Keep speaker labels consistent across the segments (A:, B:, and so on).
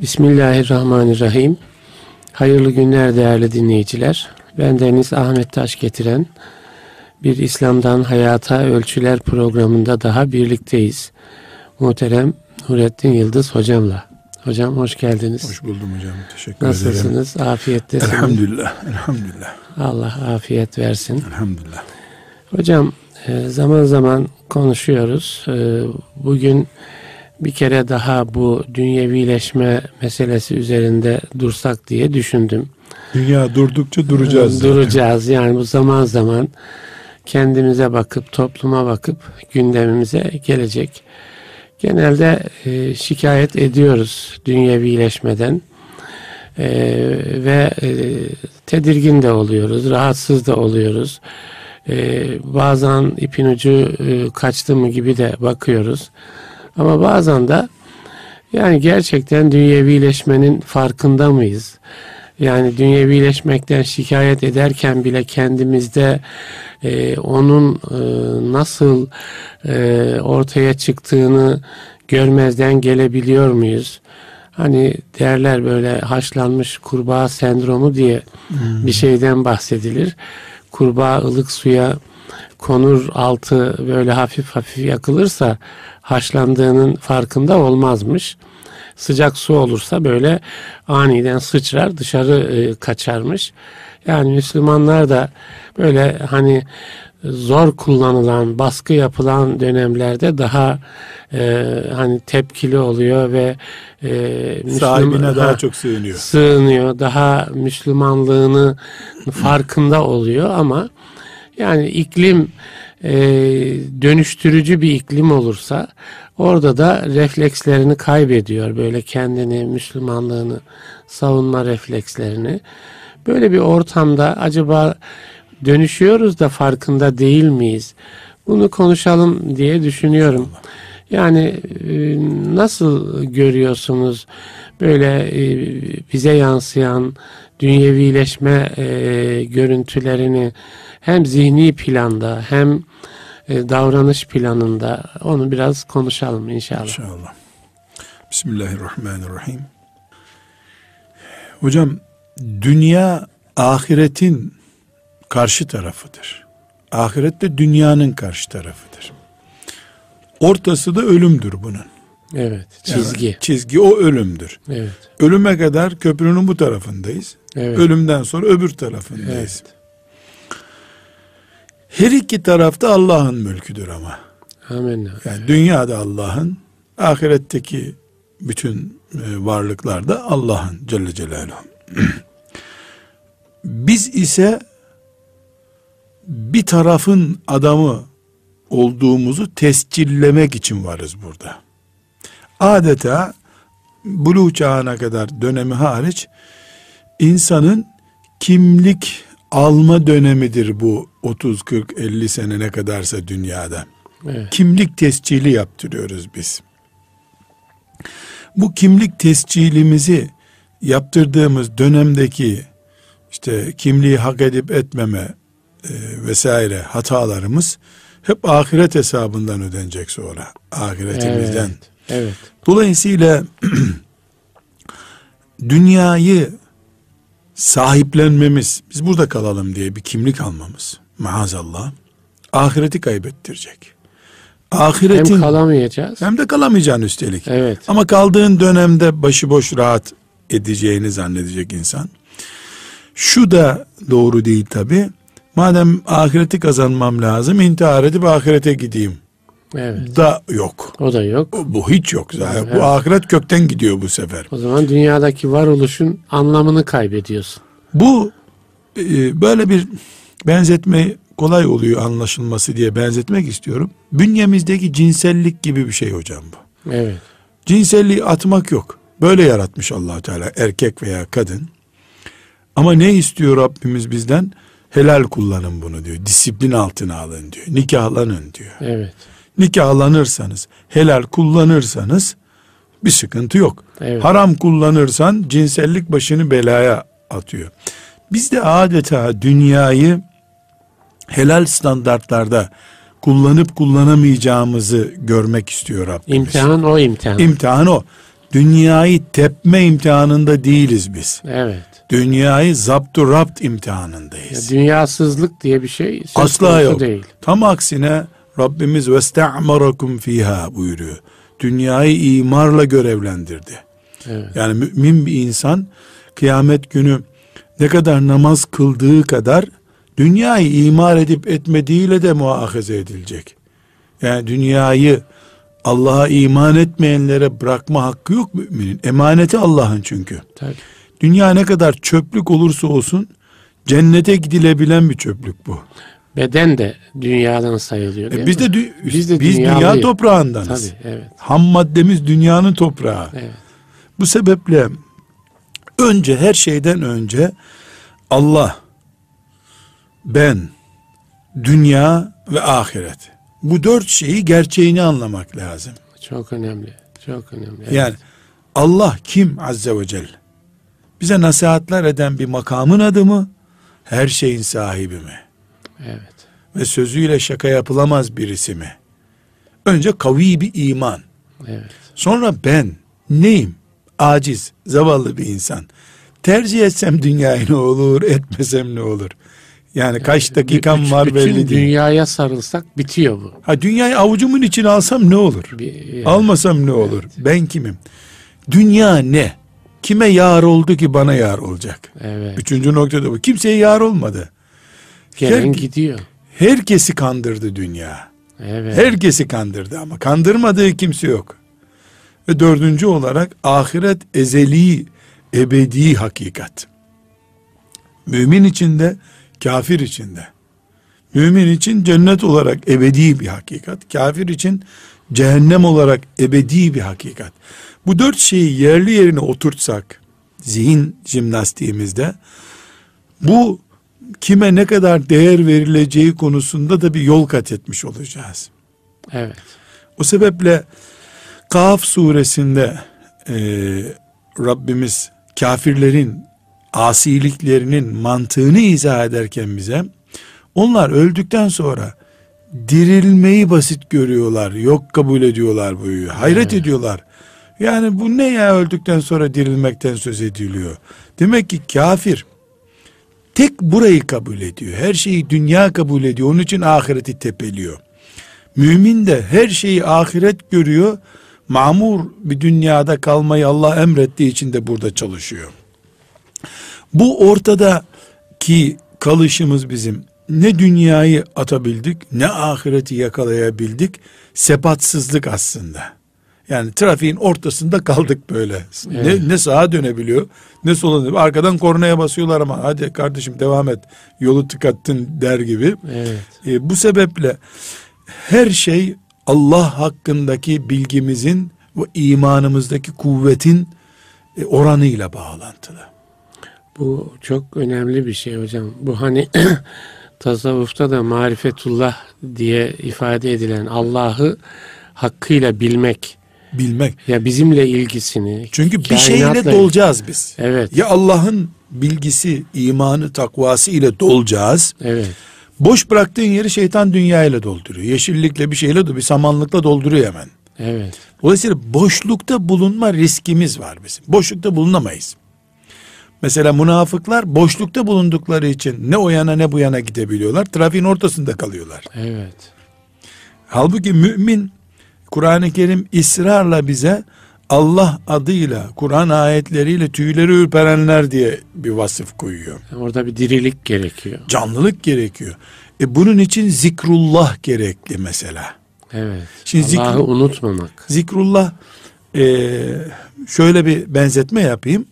A: Bismillahirrahmanirrahim. Hayırlı günler değerli dinleyiciler. Ben Deniz Ahmet Taş getiren bir İslam'dan Hayata Ölçüler programında daha birlikteyiz. Muhterem Nurettin Yıldız hocamla. Hocam hoş geldiniz.
B: Hoş buldum hocam. Teşekkür
A: Nasılsınız?
B: ederim.
A: Nasılsınız? Afiyettesiniz.
B: Elhamdülillah. Elhamdülillah.
A: Allah afiyet versin.
B: Elhamdülillah.
A: Hocam e, zaman zaman konuşuyoruz. E, Bugün bir kere daha bu dünyevileşme meselesi üzerinde dursak diye düşündüm.
B: Dünya durdukça duracağız.
A: Duracağız. Yani bu zaman zaman kendimize bakıp, topluma bakıp gündemimize gelecek. Genelde e, şikayet ediyoruz dünyevileşmeden E, ve e, tedirgin de oluyoruz, rahatsız da oluyoruz. E, bazen ipin ucu e, kaçtı mı gibi de bakıyoruz. Ama bazen de yani gerçekten dünyevileşmenin farkında mıyız? Yani dünyevileşmekten şikayet ederken bile kendimizde e, onun e, nasıl e, ortaya çıktığını görmezden gelebiliyor muyuz? Hani derler böyle haşlanmış kurbağa sendromu diye bir şeyden bahsedilir. Kurbağa ılık suya konur altı böyle hafif hafif yakılırsa haşlandığının farkında olmazmış. Sıcak su olursa böyle aniden sıçrar dışarı e, kaçarmış. Yani Müslümanlar da böyle hani zor kullanılan, baskı yapılan dönemlerde daha e, hani tepkili oluyor ve e, Müslüman-
B: Sahibine daha
A: Ha,
B: çok sığınıyor.
A: sığınıyor, daha Müslümanlığını farkında oluyor ama yani iklim e, dönüştürücü bir iklim olursa orada da reflekslerini kaybediyor. Böyle kendini, Müslümanlığını savunma reflekslerini. Böyle bir ortamda acaba dönüşüyoruz da farkında değil miyiz? Bunu konuşalım diye düşünüyorum. Yani e, nasıl görüyorsunuz böyle e, bize yansıyan dünyevileşme e, görüntülerini hem zihni planda hem e, davranış planında onu biraz konuşalım inşallah.
B: İnşallah. Bismillahirrahmanirrahim. Hocam dünya ahiretin karşı tarafıdır. Ahiret de dünyanın karşı tarafıdır. Ortası da ölümdür bunun.
A: Evet,
B: Yani
A: çizgi.
B: çizgi o ölümdür.
A: Evet.
B: Ölüme kadar köprünün bu tarafındayız.
A: Evet.
B: Ölümden sonra öbür tarafındayız.
A: Evet.
B: Her iki tarafta Allah'ın mülküdür ama.
A: Amin.
B: Yani dünyada Allah'ın, ahiretteki bütün e, varlıklar da Allah'ın Celle Celaluhu. Biz ise bir tarafın adamı olduğumuzu tescillemek için varız burada. Adeta buluğ çağına kadar dönemi hariç insanın kimlik alma dönemidir bu 30 40 50 sene ne kadarsa dünyada
A: Evet.
B: kimlik tescili yaptırıyoruz biz. Bu kimlik tescilimizi yaptırdığımız dönemdeki işte kimliği hak edip etmeme e, vesaire hatalarımız hep ahiret hesabından ödenecek sonra. Ahiretimizden.
A: Evet. Evet.
B: Dolayısıyla dünyayı sahiplenmemiz, biz burada kalalım diye bir kimlik almamız maazallah ahireti kaybettirecek. Ahiretin
A: Hem kalamayacağız.
B: hem de kalamayacaksın üstelik.
A: Evet.
B: Ama kaldığın dönemde başıboş rahat edeceğini zannedecek insan. Şu da doğru değil tabi. Madem ahireti kazanmam lazım intihar edip ahirete gideyim.
A: Evet.
B: Da yok.
A: O da yok.
B: Bu hiç yok zaten.
A: Evet.
B: Bu ahiret kökten gidiyor bu sefer.
A: O zaman dünyadaki varoluşun anlamını kaybediyorsun.
B: Bu e, böyle bir benzetme kolay oluyor anlaşılması diye benzetmek istiyorum. Bünyemizdeki cinsellik gibi bir şey hocam bu.
A: Evet.
B: Cinselliği atmak yok. Böyle yaratmış allah Teala erkek veya kadın. Ama ne istiyor Rabbimiz bizden? Helal kullanın bunu diyor. Disiplin altına alın diyor. Nikahlanın diyor.
A: Evet.
B: Nikahlanırsanız, helal kullanırsanız bir sıkıntı yok.
A: Evet.
B: Haram kullanırsan cinsellik başını belaya atıyor. Biz de adeta dünyayı helal standartlarda kullanıp kullanamayacağımızı görmek istiyor Rabbimiz.
A: İmtihan o imtihan.
B: İmtihan o. Dünyayı tepme imtihanında değiliz biz.
A: Evet.
B: Dünyayı zaptu rapt
A: Ya
B: imtihanındayız.
A: dünyasızlık diye bir şey söz
B: Asla yok.
A: değil.
B: Tam aksine Rabbimiz vesta'marakum fiha buyuruyor. Dünyayı imarla görevlendirdi.
A: Evet.
B: Yani mümin bir insan kıyamet günü ne kadar namaz kıldığı kadar dünyayı imar edip etmediğiyle de muahaze edilecek. Yani dünyayı Allah'a iman etmeyenlere bırakma hakkı yok müminin. Emaneti Allah'ın çünkü.
A: Tabii.
B: Dünya ne kadar çöplük olursa olsun cennete gidilebilen bir çöplük bu.
A: Beden de dünyadan sayılıyor.
B: E
A: değil
B: biz
A: mi?
B: de dü-
A: Biz de
B: biz dünya
A: dünyalıyız.
B: toprağındanız.
A: Tabii evet.
B: Ham maddemiz dünyanın toprağı.
A: Evet.
B: Bu sebeple önce her şeyden önce Allah, ben, dünya ve ahiret. Bu dört şeyi gerçeğini anlamak lazım.
A: Çok önemli. Çok önemli. Evet.
B: Yani Allah kim azze ve celle? Bize nasihatler eden bir makamın adı mı? Her şeyin sahibi mi?
A: Evet.
B: Ve sözüyle şaka yapılamaz birisi mi? Önce kavi bir iman.
A: Evet.
B: Sonra ben neyim? Aciz, zavallı bir insan. Tercih etsem dünyayı ne olur, etmesem ne olur? Yani kaç dakikam
A: Bütün-
B: var
A: bütün
B: belli değil.
A: dünyaya sarılsak bitiyor bu.
B: Ha dünyayı avucumun içine alsam ne olur?
A: Bir, yani,
B: Almasam ne olur? Ben kimim? Dünya ne? Kime yar oldu ki bana yar olacak?
A: Evet.
B: Üçüncü noktada bu. Kimseye yar olmadı.
A: Gelen
B: her-
A: gidiyor.
B: Herkesi kandırdı dünya.
A: Evet.
B: Herkesi kandırdı ama kandırmadığı kimse yok. Ve dördüncü olarak ahiret ezeli, ebedi hakikat. Mümin içinde, kafir içinde. Mümin için cennet olarak ebedi bir hakikat. Kafir için cehennem olarak ebedi bir hakikat. Bu dört şeyi yerli yerine oturtsak, zihin jimnastiğimizde, bu kime ne kadar değer verileceği konusunda da bir yol kat etmiş olacağız.
A: Evet.
B: O sebeple Kaf suresinde e, Rabbimiz kafirlerin asiliklerinin mantığını izah ederken bize onlar öldükten sonra dirilmeyi basit görüyorlar. Yok kabul ediyorlar bu. Hayret
A: Evet.
B: ediyorlar. Yani bu ne ya öldükten sonra dirilmekten söz ediliyor. Demek ki kafir tek burayı kabul ediyor. Her şeyi dünya kabul ediyor. Onun için ahireti tepeliyor. Mümin de her şeyi ahiret görüyor. Mamur bir dünyada kalmayı Allah emrettiği için de burada çalışıyor. Bu ortada ki kalışımız bizim ne dünyayı atabildik ne ahireti yakalayabildik sepatsızlık aslında. Yani trafiğin ortasında kaldık böyle.
A: Evet.
B: Ne, ne sağa dönebiliyor ne sola dönebiliyor. Arkadan kornaya basıyorlar ama hadi kardeşim devam et yolu tıkattın der gibi.
A: Evet.
B: E, bu sebeple her şey Allah hakkındaki bilgimizin ve imanımızdaki kuvvetin e, oranıyla bağlantılı.
A: Bu çok önemli bir şey hocam. Bu hani tasavvufta da marifetullah diye ifade edilen Allah'ı hakkıyla bilmek
B: Bilmek.
A: ya bizimle ilgisini
B: Çünkü bir şeyle dolacağız biz.
A: Evet.
B: Ya Allah'ın bilgisi, imanı, takvası ile dolacağız.
A: Evet.
B: Boş bıraktığın yeri şeytan dünya ile dolduruyor. Yeşillikle bir şeyle, bir samanlıkla dolduruyor hemen.
A: Evet.
B: Dolayısıyla boşlukta bulunma riskimiz var bizim. Boşlukta bulunamayız. Mesela münafıklar boşlukta bulundukları için ne o yana ne bu yana gidebiliyorlar. Trafiğin ortasında kalıyorlar.
A: Evet.
B: Halbuki mümin Kur'an-ı Kerim ısrarla bize Allah adıyla, Kur'an ayetleriyle tüyleri ürperenler diye bir vasıf koyuyor.
A: Orada bir dirilik gerekiyor.
B: Canlılık gerekiyor. E bunun için zikrullah gerekli mesela.
A: Evet.
B: Şimdi
A: Allah'ı
B: zikr-
A: unutmamak.
B: Zikrullah e, şöyle bir benzetme yapayım.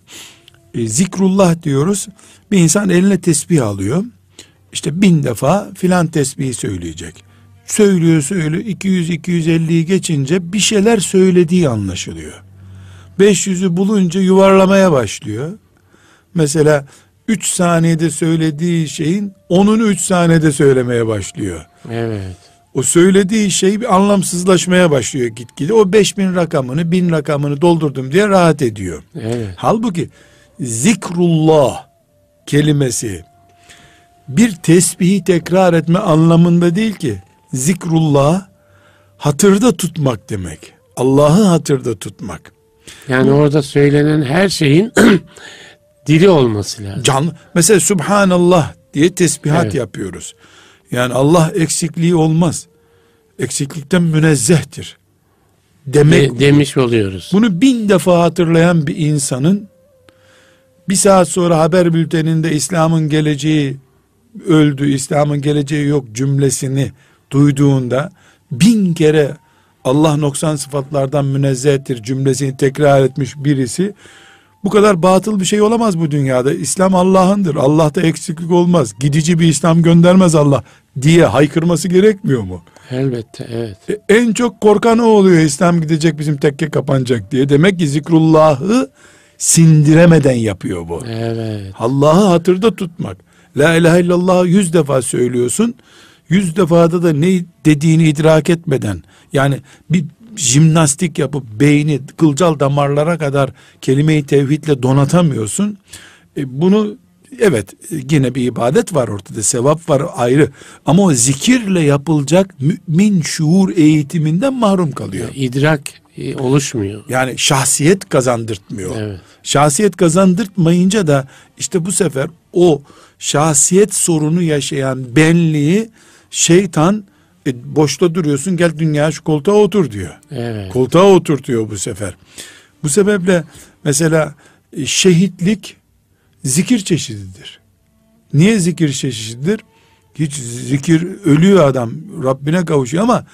B: E, zikrullah diyoruz. Bir insan eline tesbih alıyor. İşte bin defa filan tesbihi söyleyecek. Söylüyor söylüyor 200-250'yi geçince bir şeyler söylediği anlaşılıyor. 500'ü bulunca yuvarlamaya başlıyor. Mesela 3 saniyede söylediği şeyin 10'unu 3 saniyede söylemeye başlıyor.
A: Evet.
B: O söylediği şey bir anlamsızlaşmaya başlıyor gitgide. O 5000 rakamını, 1000 rakamını doldurdum diye rahat ediyor.
A: Evet.
B: Halbuki zikrullah kelimesi bir tesbihi tekrar etme anlamında değil ki. Zikrullah hatırda tutmak demek. Allah'ı hatırda tutmak.
A: Yani orada söylenen her şeyin diri olması lazım.
B: Canlı. Mesela Subhanallah diye tesbihat
A: Evet.
B: yapıyoruz. Yani Allah eksikliği olmaz. Eksiklikten münezzehtir. Demek
A: De- demiş oluyoruz.
B: Bunu bin defa hatırlayan bir insanın bir saat sonra haber bülteninde İslam'ın geleceği öldü, İslam'ın geleceği yok cümlesini duyduğunda bin kere Allah noksan sıfatlardan münezzehtir cümlesini tekrar etmiş birisi bu kadar batıl bir şey olamaz bu dünyada. İslam Allah'ındır. Allah'ta eksiklik olmaz. Gidici bir İslam göndermez Allah diye haykırması gerekmiyor mu?
A: Elbette evet.
B: E, en çok korkan o oluyor. İslam gidecek bizim tekke kapanacak diye. Demek ki zikrullahı sindiremeden yapıyor bu.
A: Evet.
B: Allah'ı hatırda tutmak. La ilahe illallah yüz defa söylüyorsun. Yüz defada da ne dediğini idrak etmeden yani bir jimnastik yapıp beyni kılcal damarlara kadar kelime-i tevhidle donatamıyorsun. E, bunu evet yine bir ibadet var ortada sevap var ayrı ama o zikirle yapılacak mümin şuur eğitiminden mahrum kalıyor.
A: İdrak e, oluşmuyor.
B: Yani şahsiyet kazandırtmıyor.
A: Evet.
B: Şahsiyet kazandırtmayınca da işte bu sefer o şahsiyet sorunu yaşayan benliği şeytan e, boşta duruyorsun gel dünya şu koltuğa otur diyor.
A: Evet.
B: Koltuğa oturtuyor bu sefer. Bu sebeple mesela e, şehitlik zikir çeşididir. Niye zikir çeşididir? Hiç zikir ölüyor adam Rabbine kavuşuyor ama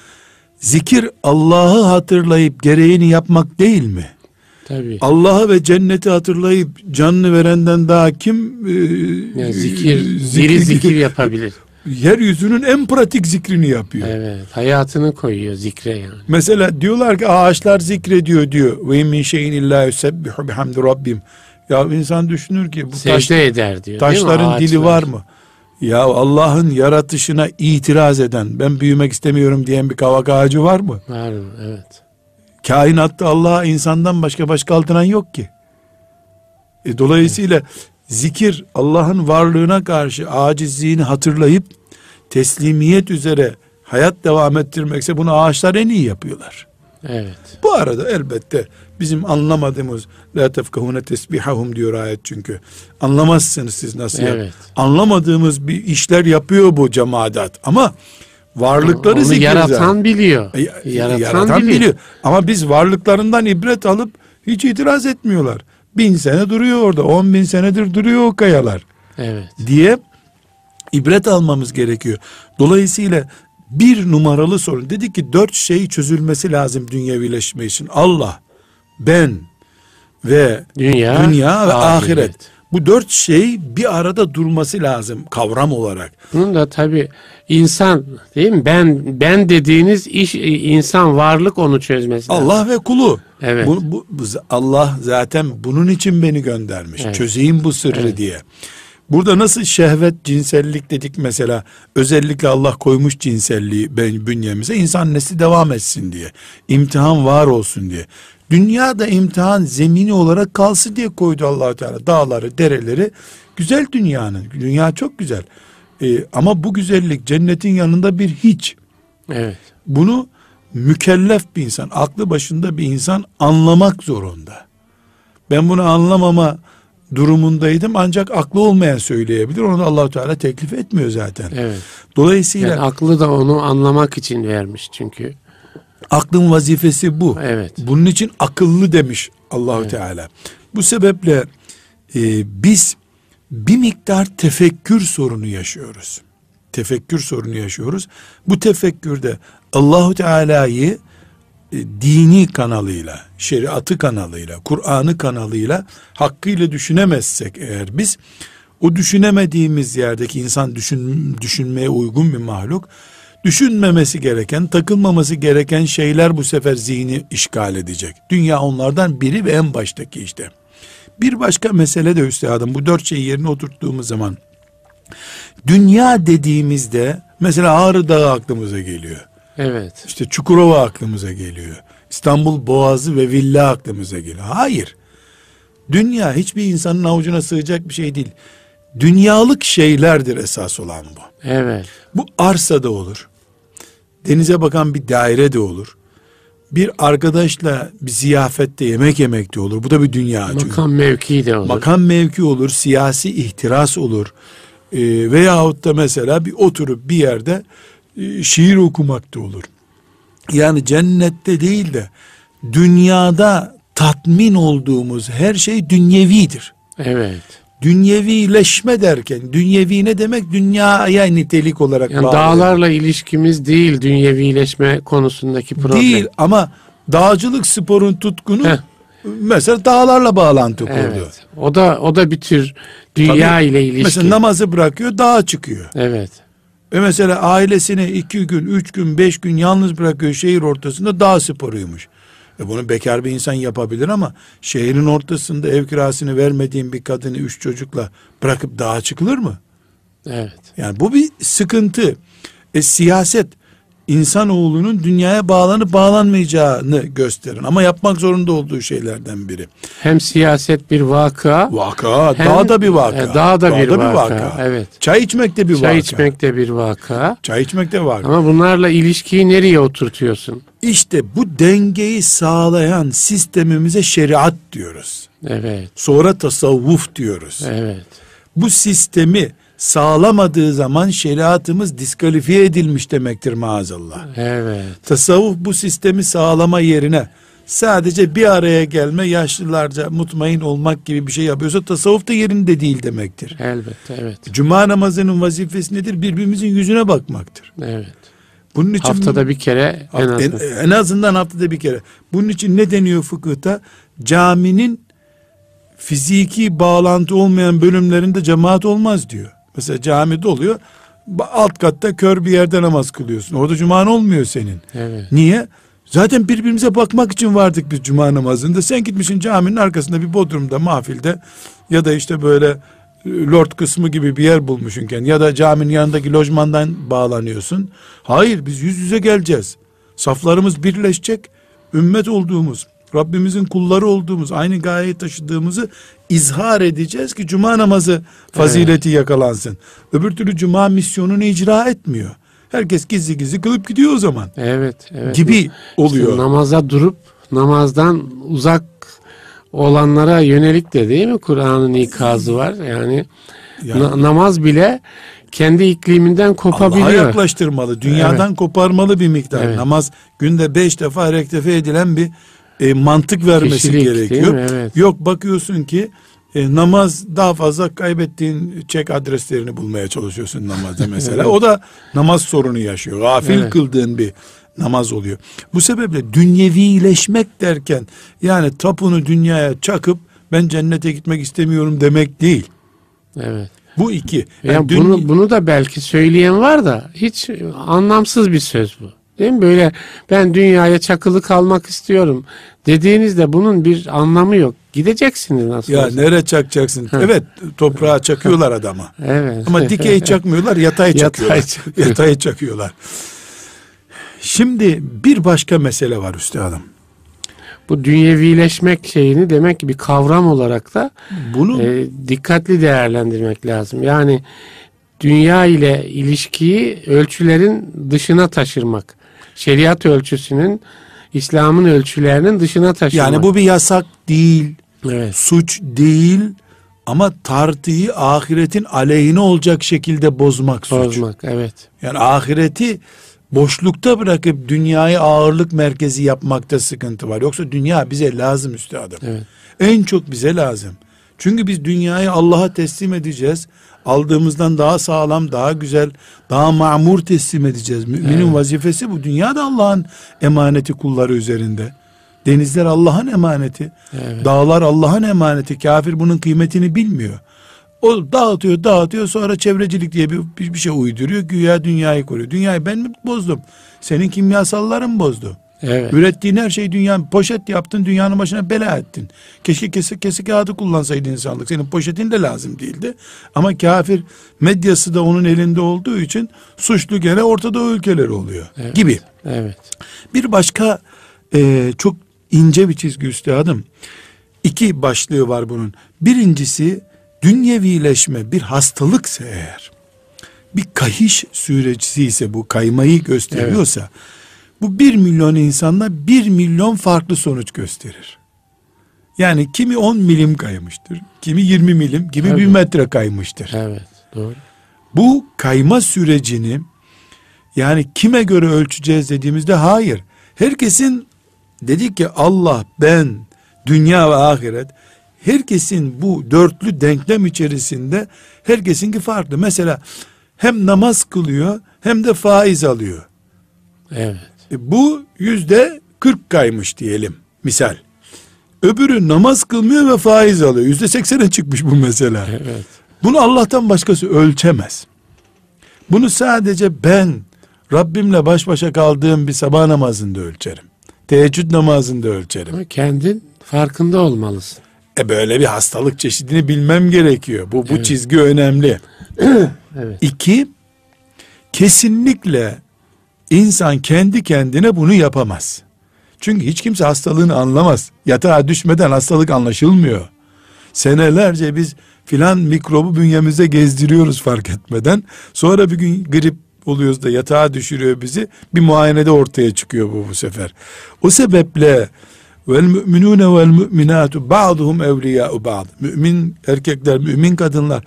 B: zikir Allah'ı hatırlayıp gereğini yapmak değil mi?
A: Tabii.
B: Allah'ı ve cenneti hatırlayıp canını verenden daha kim e,
A: Yani zikir,
B: zikir-
A: diri zikir yapabilir.
B: Yeryüzünün en pratik zikrini yapıyor.
A: Evet. Hayatını koyuyor zikre yani.
B: Mesela diyorlar ki ağaçlar zikrediyor diyor. Ve min şeyin illa yusebbihu bihamdi rabbim. Ya insan düşünür ki bu
A: Secde
B: taş,
A: eder diyor.
B: taşların dili var mı? Ya Allah'ın yaratışına itiraz eden, ben büyümek istemiyorum diyen bir kavak ağacı var mı?
A: Var mı? Evet.
B: Kainatta Allah'a insandan başka baş kaldıran yok ki. E, dolayısıyla zikir Allah'ın varlığına karşı acizliğini hatırlayıp teslimiyet üzere hayat devam ettirmekse bunu ağaçlar en iyi yapıyorlar.
A: Evet.
B: Bu arada elbette bizim anlamadığımız la tefkahune tesbihahum diyor ayet çünkü. Anlamazsınız siz nasıl yap-
A: Evet.
B: Anlamadığımız bir işler yapıyor bu cemaat ama varlıkları
A: Onu
B: zikir
A: yaratan
B: zaten.
A: biliyor.
B: E,
A: yaratan,
B: yaratan
A: biliyor.
B: biliyor. Ama biz varlıklarından ibret alıp hiç itiraz etmiyorlar. Bin sene duruyor orada. On bin senedir duruyor o kayalar.
A: Evet.
B: Diye ibret almamız gerekiyor. Dolayısıyla bir numaralı sorun. Dedi ki dört şey çözülmesi lazım dünyevileşme için. Allah, ben ve
A: Dünya,
B: dünya ve ahiret.
A: ahiret.
B: Bu dört şey bir arada durması lazım kavram olarak.
A: Bunun da tabi insan değil mi? Ben ben dediğiniz iş e, insan varlık onu çözmesi lazım.
B: Allah ve kulu.
A: Evet.
B: Bu, bu- bu- Allah zaten bunun için beni göndermiş.
A: Evet.
B: Çözeyim bu sırrı
A: Evet.
B: diye. Burada nasıl şehvet, cinsellik dedik mesela. Özellikle Allah koymuş cinselliği bünyemize insan nesli devam etsin diye. İmtihan var olsun diye. Dünyada imtihan zemini olarak kalsın diye koydu allah Teala. Dağları, dereleri. Güzel dünyanın. Dünya çok güzel. Ee, ama bu güzellik cennetin yanında bir hiç.
A: Evet.
B: Bunu mükellef bir insan, aklı başında bir insan anlamak zorunda. Ben bunu anlamama durumundaydım ancak aklı olmayan söyleyebilir. Onu da allah Teala teklif etmiyor zaten.
A: Evet.
B: Dolayısıyla
A: Yani aklı da onu anlamak için vermiş çünkü.
B: aklın vazifesi bu.
A: Evet.
B: Bunun için akıllı demiş Allahu Teala. Bu sebeple e, biz bir miktar tefekkür sorunu yaşıyoruz. Tefekkür sorunu yaşıyoruz. Bu tefekkürde Allahu Teala'yı e, dini kanalıyla, şeriatı kanalıyla, Kur'an'ı kanalıyla hakkıyla düşünemezsek eğer biz o düşünemediğimiz yerdeki insan düşün, düşünmeye uygun bir mahluk düşünmemesi gereken, takılmaması gereken şeyler bu sefer zihni işgal edecek. Dünya onlardan biri ve en baştaki işte. Bir başka mesele de üstadım bu dört şeyi yerine oturttuğumuz zaman dünya dediğimizde mesela Ağrı Dağı aklımıza geliyor.
A: Evet.
B: İşte Çukurova aklımıza geliyor. İstanbul Boğazı ve villa aklımıza geliyor. Hayır. Dünya hiçbir insanın avucuna sığacak bir şey değil. Dünyalık şeylerdir esas olan bu.
A: Evet.
B: Bu arsa da olur. Denize bakan bir daire de olur. bir arkadaşla bir ziyafette yemek yemek de olur. Bu da bir dünya. çünkü.
A: Makam mevki de olur.
B: Makam mevki olur, siyasi ihtiras olur. Ee, veyahut da mesela bir oturup bir yerde şiir okumak da olur. Yani cennette değil de dünyada tatmin olduğumuz her şey dünyevidir.
A: Evet.
B: Dünyevileşme derken dünyevi ne demek? Dünyaya nitelik olarak
A: Yani
B: bağlı.
A: dağlarla ilişkimiz değil dünyevileşme konusundaki problem.
B: değil ama dağcılık sporun tutkunu
A: Heh.
B: mesela dağlarla bağlantı.
A: Evet. O da o da bir tür dünya
B: Tabii,
A: ile ilişki.
B: Mesela namazı bırakıyor dağa çıkıyor.
A: Evet.
B: Ve mesela ailesini iki gün, üç gün, beş gün yalnız bırakıyor şehir ortasında dağ sporuymuş. E bunu bekar bir insan yapabilir ama şehrin ortasında ev kirasını vermediğin bir kadını üç çocukla bırakıp dağa çıkılır mı?
A: Evet.
B: Yani bu bir sıkıntı. E, siyaset insanoğlunun dünyaya bağlanıp bağlanmayacağını gösterin. Ama yapmak zorunda olduğu şeylerden biri.
A: Hem siyaset bir vaka.
B: Vaka,
A: hem-
B: dağ da bir vaka.
A: E, dağ da bir vaka, evet.
B: Çay içmek de bir
A: Çay
B: vaka.
A: içmek de bir vaka.
B: Çay içmek de vaka.
A: Ama bunlarla ilişkiyi nereye oturtuyorsun?
B: İşte bu dengeyi sağlayan sistemimize şeriat diyoruz.
A: Evet.
B: Sonra tasavvuf diyoruz.
A: Evet.
B: Bu sistemi sağlamadığı zaman şeriatımız diskalifiye edilmiş demektir maazallah.
A: Evet.
B: Tasavvuf bu sistemi sağlama yerine sadece bir araya gelme yaşlılarca mutmain olmak gibi bir şey yapıyorsa tasavvuf da yerinde değil demektir.
A: Elbette. Evet.
B: Cuma namazının vazifesi nedir? Birbirimizin yüzüne bakmaktır.
A: Evet.
B: Bunun için
A: Haftada bir kere en
B: en,
A: azından.
B: en azından haftada bir kere. Bunun için ne deniyor fıkıhta? Caminin fiziki bağlantı olmayan bölümlerinde cemaat olmaz diyor. Mesela cami doluyor. ba- Alt katta kör bir yerde namaz kılıyorsun. Orada cuman olmuyor senin.
A: Evet.
B: Niye? Zaten birbirimize bakmak için vardık biz cuma namazında. Sen gitmişsin caminin arkasında bir bodrumda, mahfilde ya da işte böyle e, lord kısmı gibi bir yer bulmuşsunken ya da caminin yanındaki lojmandan bağlanıyorsun. Hayır biz yüz yüze geleceğiz. Saflarımız birleşecek. Ümmet olduğumuz, Rabbimizin kulları olduğumuz, aynı gayeyi taşıdığımızı izhar edeceğiz ki cuma namazı fazileti yakalansın. Öbür türlü cuma misyonunu icra etmiyor. Herkes gizli gizli kılıp gidiyor o zaman
A: Evet. evet.
B: gibi
A: İşte
B: oluyor.
A: namaza durup namazdan uzak olanlara yönelik de değil mi Kur'an'ın ikazı var. Yani,
B: Yani-
A: na- namaz bile kendi ikliminden
B: Allah'a
A: kopabiliyor.
B: yaklaştırmalı, dünyadan koparmalı bir miktar.
A: Evet.
B: Namaz günde beş defa rektefe edilen bir e, mantık vermesi
A: Kişilik,
B: gerekiyor.
A: Evet.
B: Yok bakıyorsun ki e, namaz daha fazla kaybettiğin çek adreslerini bulmaya çalışıyorsun namazda mesela. O da namaz sorunu yaşıyor. Gafil
A: Evet.
B: kıldığın bir namaz oluyor. Bu sebeple dünyevileşmek derken yani tapunu dünyaya çakıp ben cennete gitmek istemiyorum demek değil.
A: Evet.
B: Bu iki.
A: Yani
B: Yani dün-
A: bunu bunu da belki söyleyen var da hiç anlamsız bir söz bu. Değil mi? Böyle ben dünyaya çakılı kalmak istiyorum dediğinizde bunun bir anlamı yok. Gideceksiniz nasıl
B: Ya
A: olsa.
B: nereye çakacaksın? Evet toprağa çakıyorlar adama.
A: Evet.
B: Ama dikey çakmıyorlar yatay
A: Yatay
B: çakıyorlar.
A: çakıyor.
B: Yatay çakıyorlar. Şimdi bir başka mesele var üstadım.
A: Bu dünyevileşmek şeyini demek ki bir kavram olarak da
B: Bunu
A: e, dikkatli değerlendirmek lazım. Yani dünya ile ilişkiyi ölçülerin dışına taşırmak. Şeriat ölçüsünün İslam'ın ölçülerinin dışına taşırmak.
B: yani bu bir yasak değil,
A: evet.
B: suç değil ama tartıyı ahiretin aleyhine olacak şekilde bozmak suç.
A: Bozmak evet.
B: Yani ahireti boşlukta bırakıp dünyayı ağırlık merkezi yapmakta sıkıntı var. Yoksa dünya bize lazım üstadım.
A: Evet.
B: En çok bize lazım. Çünkü biz dünyayı Allah'a teslim edeceğiz. Aldığımızdan daha sağlam, daha güzel, daha mamur teslim edeceğiz. Müminin
A: Evet.
B: vazifesi bu. Dünya da Allah'ın emaneti kulları üzerinde. Denizler Allah'ın emaneti.
A: Evet.
B: Dağlar Allah'ın emaneti. Kafir bunun kıymetini bilmiyor. O dağıtıyor, dağıtıyor sonra çevrecilik diye bir, bir, bir şey uyduruyor. Güya dünyayı koruyor. Dünyayı ben mi bozdum? Senin kimyasalların bozdu.
A: Evet.
B: Ürettiğin her şeyi dünya poşet yaptın dünyanın başına bela ettin. Keşke kesik kesik kağıdı kullansaydı insanlık. Senin poşetin de lazım değildi. Ama kafir medyası da onun elinde olduğu için suçlu gene ortada ülkeler oluyor
A: Evet.
B: gibi.
A: Evet.
B: Bir başka e, çok ince bir çizgi üstadım. İki başlığı var bunun. Birincisi dünyevileşme bir hastalıksa eğer bir kahiş süreci ise bu kaymayı gösteriyorsa Bu bir milyon insanla bir milyon farklı sonuç gösterir. Yani kimi 10 milim kaymıştır, kimi 20 milim, kimi bir metre kaymıştır.
A: Evet. Doğru.
B: Bu kayma sürecini yani kime göre ölçeceğiz dediğimizde hayır. Herkesin dedik ki Allah, ben, dünya ve ahiret herkesin bu dörtlü denklem içerisinde herkesinki farklı. Mesela hem namaz kılıyor hem de faiz alıyor.
A: Evet.
B: E bu yüzde 40 kaymış diyelim misal. Öbürü namaz kılmıyor ve faiz alıyor. Yüzde 80'e çıkmış bu mesela.
A: Evet.
B: Bunu Allah'tan başkası ölçemez. Bunu sadece ben Rabbimle baş başa kaldığım bir sabah namazında ölçerim. Teheccüd namazında ölçerim.
A: Ama kendin farkında olmalısın.
B: E böyle bir hastalık çeşidini bilmem gerekiyor. Bu bu
A: Evet.
B: çizgi önemli.
A: Evet.
B: İki, kesinlikle insan kendi kendine bunu yapamaz. Çünkü hiç kimse hastalığını anlamaz. Yatağa düşmeden hastalık anlaşılmıyor. Senelerce biz filan mikrobu bünyemizde gezdiriyoruz fark etmeden. Sonra bir gün grip oluyoruz da yatağa düşürüyor bizi. Bir muayenede ortaya çıkıyor bu bu sefer. O sebeple vel müminune vel müminatu ba'duhum evliya'u ba'd. Mümin erkekler, mümin kadınlar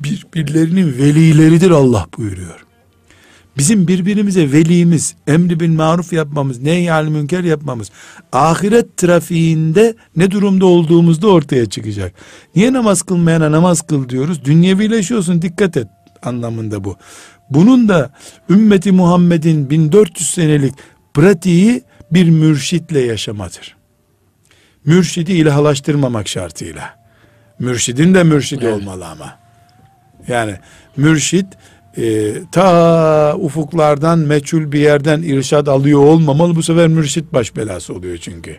B: birbirlerinin velileridir Allah buyuruyor. Bizim birbirimize velimiz, emri bil maruf yapmamız, nehyal münker yapmamız, ahiret trafiğinde ne durumda olduğumuzda ortaya çıkacak. Niye namaz kılmayana namaz kıl diyoruz? Dünyevileşiyorsun dikkat et anlamında bu. Bunun da ümmeti Muhammed'in 1400 senelik pratiği bir mürşitle yaşamadır. Mürşidi ilahlaştırmamak şartıyla. Mürşidin de mürşidi
A: Evet.
B: olmalı ama. Yani mürşit e, ta ufuklardan meçhul bir yerden irşad alıyor olmamalı. Bu sefer mürşit baş belası oluyor çünkü.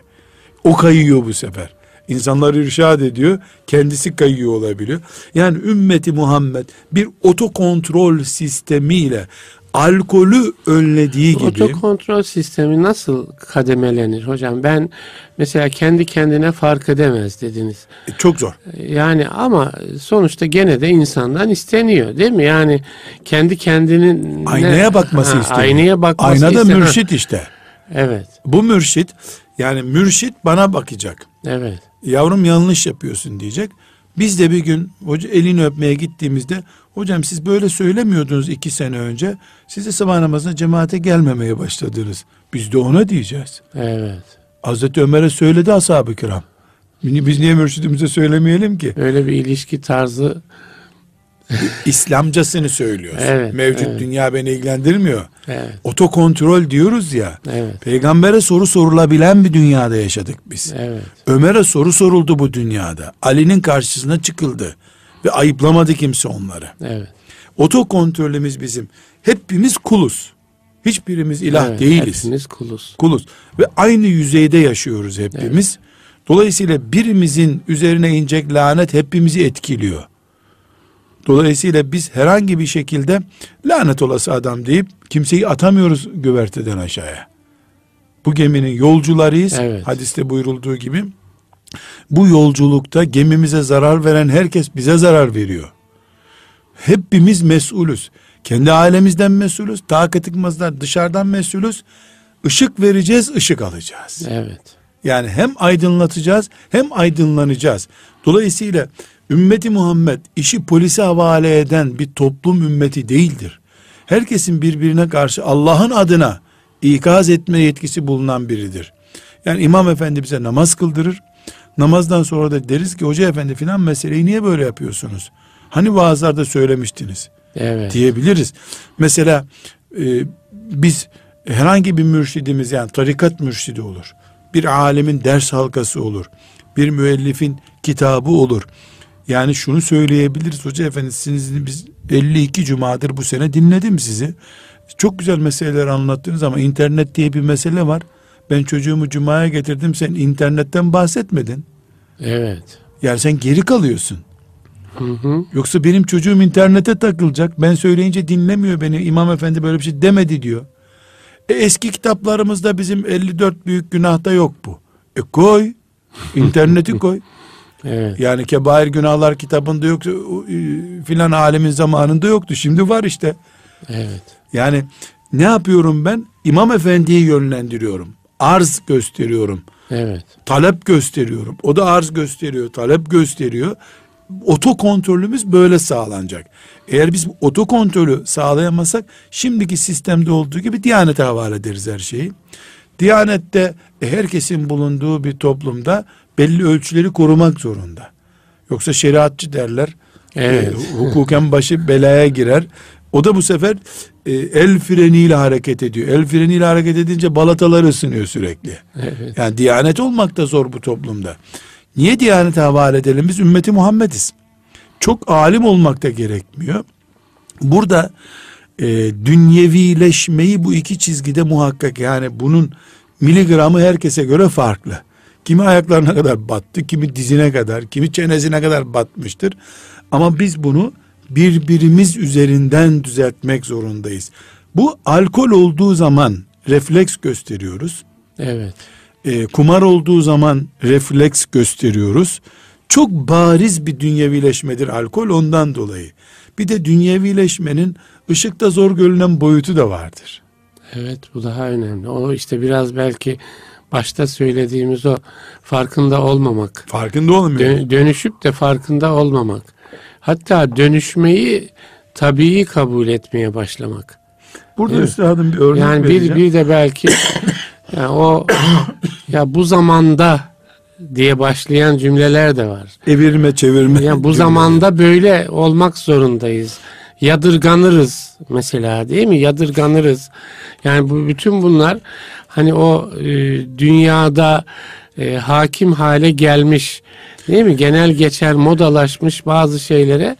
B: O kayıyor bu sefer. İnsanları irşad ediyor, kendisi kayıyor olabiliyor. Yani ümmeti Muhammed bir otokontrol sistemiyle alkolü önlediği gibi
A: Otokontrol sistemi nasıl kademelenir hocam? Ben mesela kendi kendine fark edemez dediniz.
B: e, çok zor.
A: Yani ama sonuçta gene de insandan isteniyor değil mi? Yani kendi kendinin
B: Aynaya bakması
A: Ha,
B: isteniyor.
A: Aynaya bakması
B: Aynada
A: isteniyor.
B: mürşit işte.
A: Evet.
B: Bu mürşit yani mürşit bana bakacak.
A: Evet.
B: Yavrum yanlış yapıyorsun diyecek. Biz de bir gün hoca elini öpmeye gittiğimizde hocam siz böyle söylemiyordunuz iki sene önce. Siz de sabah namazına cemaate gelmemeye başladınız. Biz de ona diyeceğiz.
A: Evet.
B: Hazreti Ömer'e söyledi ashab-ı kiram. Biz niye mürşidimize söylemeyelim ki?
A: Öyle bir ilişki tarzı
B: İslamcasını söylüyoruz.
A: Evet,
B: Mevcut
A: evet.
B: dünya beni ilgilendirmiyor.
A: evet.
B: Otokontrol diyoruz ya.
A: Evet.
B: Peygambere soru sorulabilen bir dünyada yaşadık biz.
A: Evet.
B: Ömer'e soru soruldu bu dünyada. Ali'nin karşısına çıkıldı. Ve ayıplamadı kimse onları.
A: Evet.
B: Otokontrolümüz bizim. Hepimiz kuluz. Hiçbirimiz ilah
A: evet.
B: değiliz.
A: Hepimiz kuluz.
B: Kuluz. Ve aynı yüzeyde yaşıyoruz hepimiz. Dolayısıyla birimizin üzerine inecek lanet hepimizi etkiliyor. Dolayısıyla biz herhangi bir şekilde lanet olası adam deyip kimseyi atamıyoruz güverteden aşağıya. Bu geminin yolcularıyız.
A: Evet.
B: Hadiste buyurulduğu gibi. Bu yolculukta gemimize zarar veren herkes bize zarar veriyor. Hepimiz mesulüz. Kendi ailemizden mesulüz. Takatıkmazlar dışarıdan mesulüz. Işık vereceğiz, ışık alacağız.
A: Evet.
B: Yani hem aydınlatacağız hem aydınlanacağız. Dolayısıyla ümmeti Muhammed işi polise havale eden bir toplum ümmeti değildir. Herkesin birbirine karşı Allah'ın adına ikaz etme yetkisi bulunan biridir. Yani imam efendi bize namaz kıldırır. Namazdan sonra da deriz ki hoca efendi filan meseleyi niye böyle yapıyorsunuz? Hani vaazlarda söylemiştiniz
A: Evet.
B: diyebiliriz. Mesela e, biz herhangi bir mürşidimiz yani tarikat mürşidi olur. Bir alemin ders halkası olur. Bir müellifin kitabı olur. Yani şunu söyleyebiliriz hoca efendi sizin biz 52 cumadır bu sene dinledim sizi. Çok güzel meseleler anlattınız ama internet diye bir mesele var. Ben çocuğumu cumaya getirdim sen internetten bahsetmedin.
A: Evet.
B: Yani sen geri kalıyorsun.
A: Hı hı.
B: Yoksa benim çocuğum internete takılacak. Ben söyleyince dinlemiyor beni. İmam efendi böyle bir şey demedi diyor. E eski kitaplarımızda bizim 54 büyük günahta yok bu. E koy. İnterneti koy.
A: Evet.
B: Yani kebair günahlar kitabında yoktu. Filan alemin zamanında yoktu. Şimdi var işte.
A: Evet.
B: Yani ne yapıyorum ben? İmam efendiyi yönlendiriyorum. Arz gösteriyorum.
A: Evet.
B: Talep gösteriyorum. O da arz gösteriyor, talep gösteriyor. Oto kontrolümüz böyle sağlanacak. Eğer biz oto kontrolü sağlayamazsak şimdiki sistemde olduğu gibi Diyanet'e havale ederiz her şeyi. Diyanet'te e, herkesin bulunduğu bir toplumda belli ölçüleri korumak zorunda. Yoksa şeriatçı derler.
A: Evet.
B: E, hukuken başı belaya girer. O da bu sefer e, el freniyle hareket ediyor. El freniyle hareket edince balatalar ısınıyor sürekli.
A: Evet.
B: Yani diyanet olmak da zor bu toplumda. Niye diyanete havale edelim? Biz ümmeti Muhammediz. Çok alim olmak da gerekmiyor. Burada e, dünyevileşmeyi bu iki çizgide muhakkak yani bunun miligramı herkese göre farklı. Kimi ayaklarına kadar battı, kimi dizine kadar, kimi çenesine kadar batmıştır. Ama biz bunu birbirimiz üzerinden düzeltmek zorundayız. Bu alkol olduğu zaman refleks gösteriyoruz.
A: Evet.
B: E, kumar olduğu zaman refleks gösteriyoruz. Çok bariz bir dünyevileşmedir alkol ondan dolayı. Bir de dünyevileşmenin ışıkta zor görünen boyutu da vardır.
A: Evet bu daha önemli. O işte biraz belki başta söylediğimiz o farkında olmamak.
B: Farkında olmuyor.
A: Dö- dönüşüp de farkında olmamak. Hatta dönüşmeyi tabii kabul etmeye başlamak.
B: Burada
A: Evet.
B: üstadım bir örnek
A: yani
B: vereceğim.
A: bir bir de belki yani o ya bu zamanda diye başlayan cümleler de var.
B: Evirme çevirme.
A: Yani bu zamanda böyle olmak zorundayız. Yadırganırız mesela değil mi? Yadırganırız. Yani bu bütün bunlar hani o e, dünyada e, hakim hale gelmiş değil mi? Genel geçer modalaşmış bazı şeylere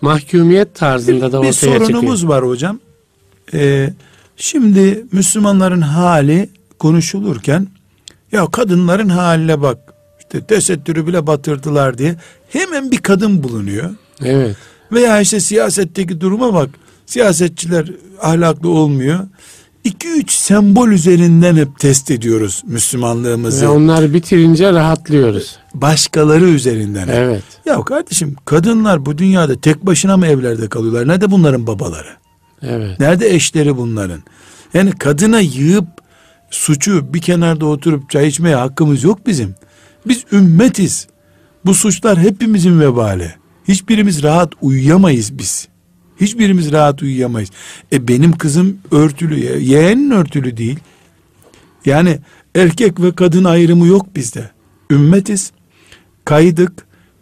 A: mahkumiyet tarzında da
B: bir
A: ortaya
B: sorunumuz
A: çıkıyor.
B: var hocam. Ee, şimdi Müslümanların hali konuşulurken ya kadınların haline bak işte tesettürü bile batırdılar diye hemen bir kadın bulunuyor.
A: Evet.
B: Veya işte siyasetteki duruma bak. Siyasetçiler ahlaklı olmuyor. 2-3 sembol üzerinden hep test ediyoruz Müslümanlığımızı.
A: Ve onları bitirince rahatlıyoruz.
B: Başkaları üzerinden. hep.
A: Evet.
B: Ya kardeşim kadınlar bu dünyada tek başına mı evlerde kalıyorlar? Nerede bunların babaları?
A: Evet.
B: Nerede eşleri bunların? Yani kadına yığıp suçu bir kenarda oturup çay içmeye hakkımız yok bizim. Biz ümmetiz. Bu suçlar hepimizin vebali. Hiçbirimiz rahat uyuyamayız biz. Hiçbirimiz rahat uyuyamayız. E benim kızım örtülü, ye- yeğenin örtülü değil. Yani erkek ve kadın ayrımı yok bizde. Ümmetiz. Kaydık,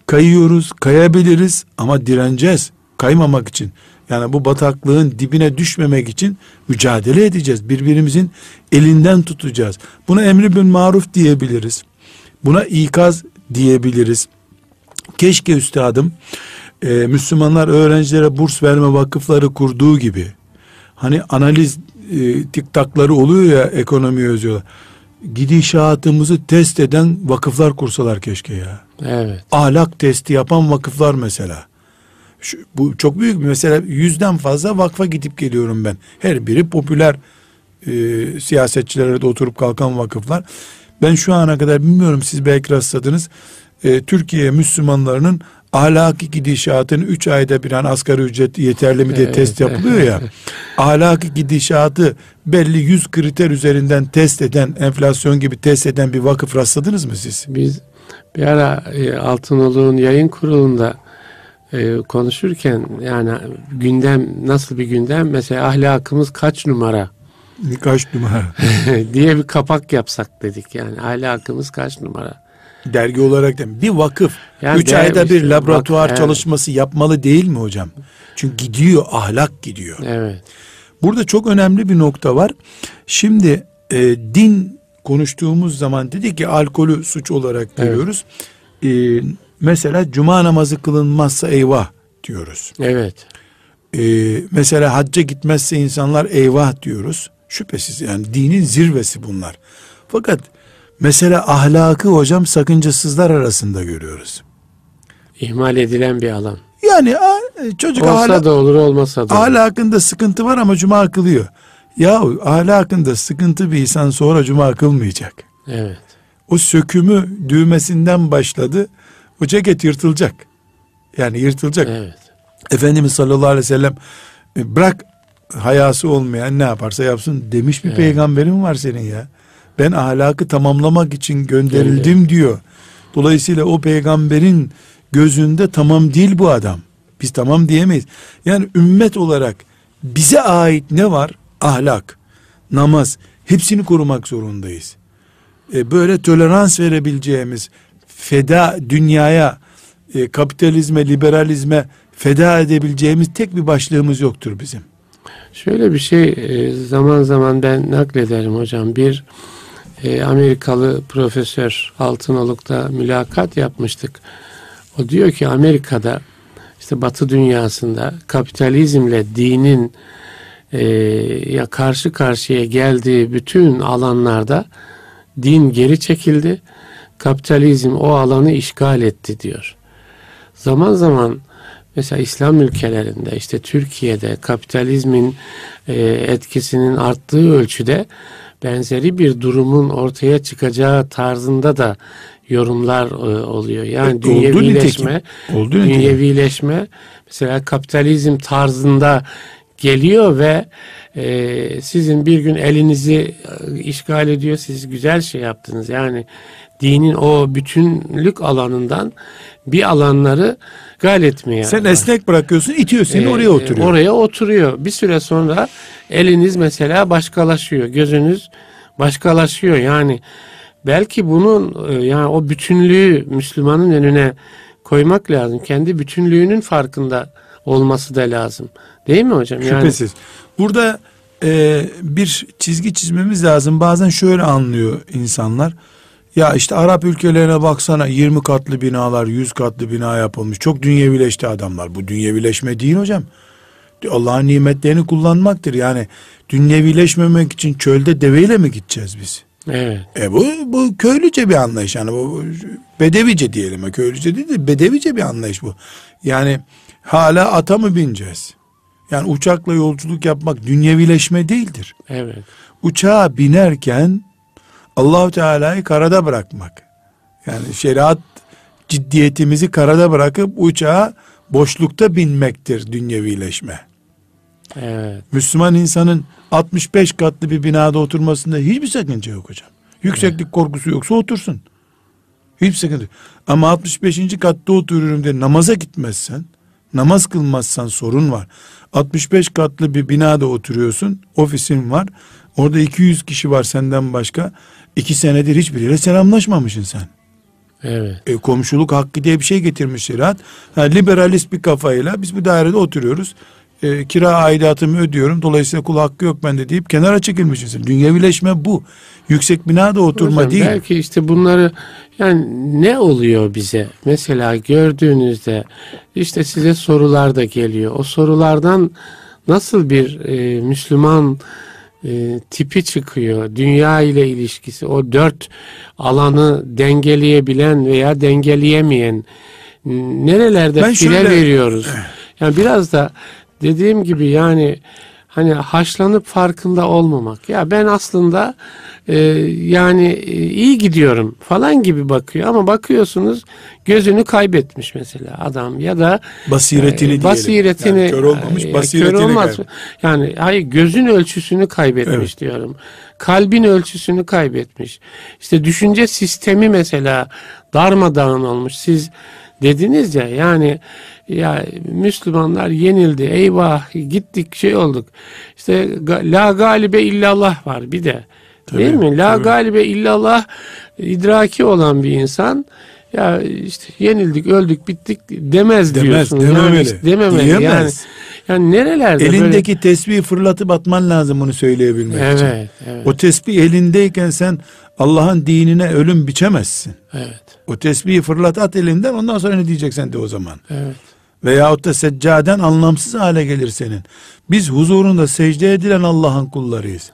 B: kayıyoruz, kayabiliriz ama direneceğiz. Kaymamak için. Yani bu bataklığın dibine düşmemek için mücadele edeceğiz. Birbirimizin elinden tutacağız. Buna emri bin maruf diyebiliriz. Buna ikaz diyebiliriz. Keşke üstadım e, Müslümanlar öğrencilere burs verme vakıfları kurduğu gibi hani analiz e, tiktakları oluyor ya ekonomi özüyorlar. Gidişatımızı test eden vakıflar kursalar keşke ya.
A: Evet.
B: Ahlak testi yapan vakıflar mesela. Şu, bu çok büyük bir mesela yüzden fazla vakfa gidip geliyorum ben. Her biri popüler e, siyasetçilere de oturup kalkan vakıflar. Ben şu ana kadar bilmiyorum siz belki rastladınız. E, Türkiye Müslümanlarının ahlaki gidişatını 3 ayda bir an asgari ücret yeterli mi diye
A: Evet.
B: test yapılıyor ya. ahlaki gidişatı belli 100 kriter üzerinden test eden, enflasyon gibi test eden bir vakıf rastladınız mı siz?
A: Biz bir ara e, Altınoluk'un yayın kurulunda e, konuşurken yani gündem nasıl bir gündem mesela ahlakımız kaç numara
B: Kaç numara?
A: diye bir kapak yapsak dedik yani ahlakımız kaç numara.
B: Dergi olarak da bir vakıf
A: Yani
B: 3
A: der-
B: ayda bir
A: işte
B: laboratuvar
A: evet.
B: çalışması yapmalı değil mi hocam? Çünkü gidiyor ahlak gidiyor.
A: Evet.
B: Burada çok önemli bir nokta var. Şimdi e, din konuştuğumuz zaman dedik ki alkolü suç olarak
A: Evet.
B: görüyoruz. E, mesela cuma namazı kılınmazsa eyvah diyoruz.
A: Evet.
B: E, mesela hacca gitmezse insanlar eyvah diyoruz. Şüphesiz yani dinin zirvesi bunlar. Fakat mesela ahlakı hocam sakıncasızlar arasında görüyoruz.
A: İhmal edilen bir alan.
B: Yani çocuk
A: Olsa
B: ahlak,
A: da olur olmasa da olur.
B: ahlakında sıkıntı var ama cuma kılıyor. Yahu ahlakında sıkıntı bir insan sonra cuma kılmayacak.
A: Evet.
B: O sökümü düğmesinden başladı. O ceket yırtılacak. Yani yırtılacak.
A: Evet.
B: Efendimiz sallallahu aleyhi ve sellem e, bırak hayası olmayan ne yaparsa yapsın demiş bir
A: Evet.
B: peygamberin var senin ya. Ben ahlakı tamamlamak için gönderildim diyor. Dolayısıyla o peygamberin gözünde tamam değil bu adam. Biz tamam diyemeyiz. Yani ümmet olarak bize ait ne var? Ahlak, namaz hepsini korumak zorundayız. E, böyle tolerans verebileceğimiz feda dünyaya e, kapitalizme, liberalizme feda edebileceğimiz tek bir başlığımız yoktur bizim.
A: Şöyle bir şey e, zaman zaman ben naklederim hocam. Bir e, Amerikalı profesör Altınoluk'ta mülakat yapmıştık. O diyor ki Amerika'da işte Batı dünyasında kapitalizmle dinin e, ya karşı karşıya geldiği bütün alanlarda din geri çekildi. Kapitalizm o alanı işgal etti diyor. Zaman zaman mesela İslam ülkelerinde işte Türkiye'de kapitalizmin e, etkisinin arttığı ölçüde benzeri bir durumun ortaya çıkacağı tarzında da yorumlar e, oluyor. Yani
B: E,
A: dünyevileşme.
B: Oldu
A: dünyevileşme mesela kapitalizm tarzında geliyor ve e, sizin bir gün elinizi e, işgal ediyor. Siz güzel şey yaptınız. Yani dinin o bütünlük alanından bir alanları gal etmeye.
B: Sen esnek bırakıyorsun, itiyor seni
A: e,
B: oraya oturuyor.
A: Oraya oturuyor. Bir süre sonra eliniz mesela başkalaşıyor. Gözünüz başkalaşıyor. Yani belki bunun e, yani o bütünlüğü Müslümanın önüne koymak lazım. Kendi bütünlüğünün farkında olması da lazım. Değil mi hocam? Yani,
B: Şüphesiz. Burada e, bir çizgi çizmemiz lazım. Bazen şöyle anlıyor insanlar. Ya işte Arap ülkelerine baksana 20 katlı binalar, 100 katlı bina yapılmış. Çok dünyevileşti adamlar. Bu dünyevileşme değil hocam. Allah'ın nimetlerini kullanmaktır. Yani dünyevileşmemek için çölde deveyle mi gideceğiz biz?
A: Evet.
B: E bu, bu köylüce bir anlayış yani bu bedevice diyelim köylüce değil de bedevice bir anlayış bu. Yani hala ata mı bineceğiz? Yani uçakla yolculuk yapmak dünyevileşme değildir.
A: Evet.
B: Uçağa binerken Allahu Teala'yı karada bırakmak. Yani şeriat ciddiyetimizi karada bırakıp uçağa boşlukta binmektir dünyevileşme.
A: Evet.
B: Müslüman insanın 65 katlı bir binada oturmasında hiçbir sakınca yok hocam. Yükseklik korkusu yoksa otursun. Hiçbir sıkıntı yok. Ama 65. katta oturuyorum diye namaza gitmezsen, namaz kılmazsan sorun var. 65 katlı bir binada oturuyorsun, ofisin var. Orada 200 kişi var senden başka. İki senedir hiçbiriyle selamlaşmamışsın sen.
A: Evet.
B: E, komşuluk hakkı diye bir şey getirmiş şeriat. Ha, liberalist bir kafayla biz bu dairede oturuyoruz. E, kira aidatımı ödüyorum. Dolayısıyla kul hakkı yok bende deyip kenara çekilmişsin. Dünyevileşme bu. Yüksek binada oturma
A: Hocam,
B: değil.
A: Belki işte bunları yani ne oluyor bize? Mesela gördüğünüzde işte size sorular da geliyor. O sorulardan nasıl bir e, Müslüman e, tipi çıkıyor? Dünya ile ilişkisi, o dört alanı dengeleyebilen veya dengeleyemeyen nerelerde
B: Ben şöyle-
A: veriyoruz? Yani biraz da dediğim gibi yani hani haşlanıp farkında olmamak. Ya ben aslında e, yani e, iyi gidiyorum falan gibi bakıyor ama bakıyorsunuz gözünü kaybetmiş mesela adam ya da
B: Basiretini
A: e, basiretini
B: Yani kör olmamış,
A: e,
B: basiretini
A: kör olmaz.
B: kaybetmiş.
A: Yani hayır gözün ölçüsünü kaybetmiş diyorum. Kalbin ölçüsünü kaybetmiş. İşte düşünce sistemi mesela darmadağın olmuş. Siz dediniz ya yani ya Müslümanlar yenildi. Eyvah gittik şey olduk. İşte la galibe illallah var bir de. Değil
B: Tabii,
A: mi? La
B: tabii.
A: galibe illallah idraki olan bir insan ya işte yenildik, öldük, bittik demez,
B: Demez,
A: diyorsunuz.
B: dememeli.
A: Yani dememeli.
B: Diyemez.
A: Yani, yani nerelerde böyle
B: Elindeki tesbihi fırlatıp atman lazım bunu söyleyebilmek için.
A: Evet, evet,
B: O tesbih elindeyken sen Allah'ın dinine ölüm biçemezsin.
A: evet,
B: O tesbihi fırlat at elinden ondan sonra ne diyeceksen de o zaman.
A: evet.
B: Veyahut da seccaden anlamsız hale gelir senin. Biz huzurunda secde edilen Allah'ın kullarıyız.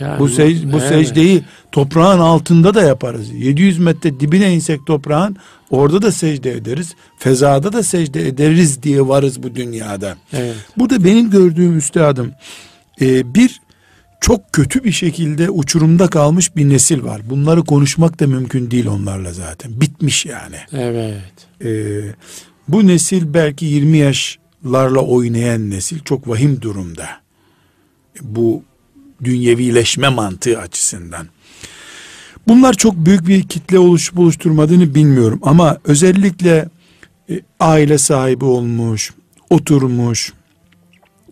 A: Yani,
B: Bu, sec- bu
A: evet.
B: secdeyi toprağın altında da yaparız. 700 metre dibine insek toprağın orada da secde ederiz. Fezada da secde ederiz diye varız bu dünyada.
A: Evet,
B: Burada benim gördüğüm üstadım e, bir çok kötü bir şekilde uçurumda kalmış bir nesil var. Bunları konuşmak da mümkün değil onlarla zaten. Bitmiş yani.
A: evet,
B: E, bu nesil belki 20 yaşlarla oynayan nesil çok vahim durumda. Bu dünyevileşme mantığı açısından. Bunlar çok büyük bir kitle oluşup oluşturmadığını bilmiyorum ama özellikle e, aile sahibi olmuş, oturmuş,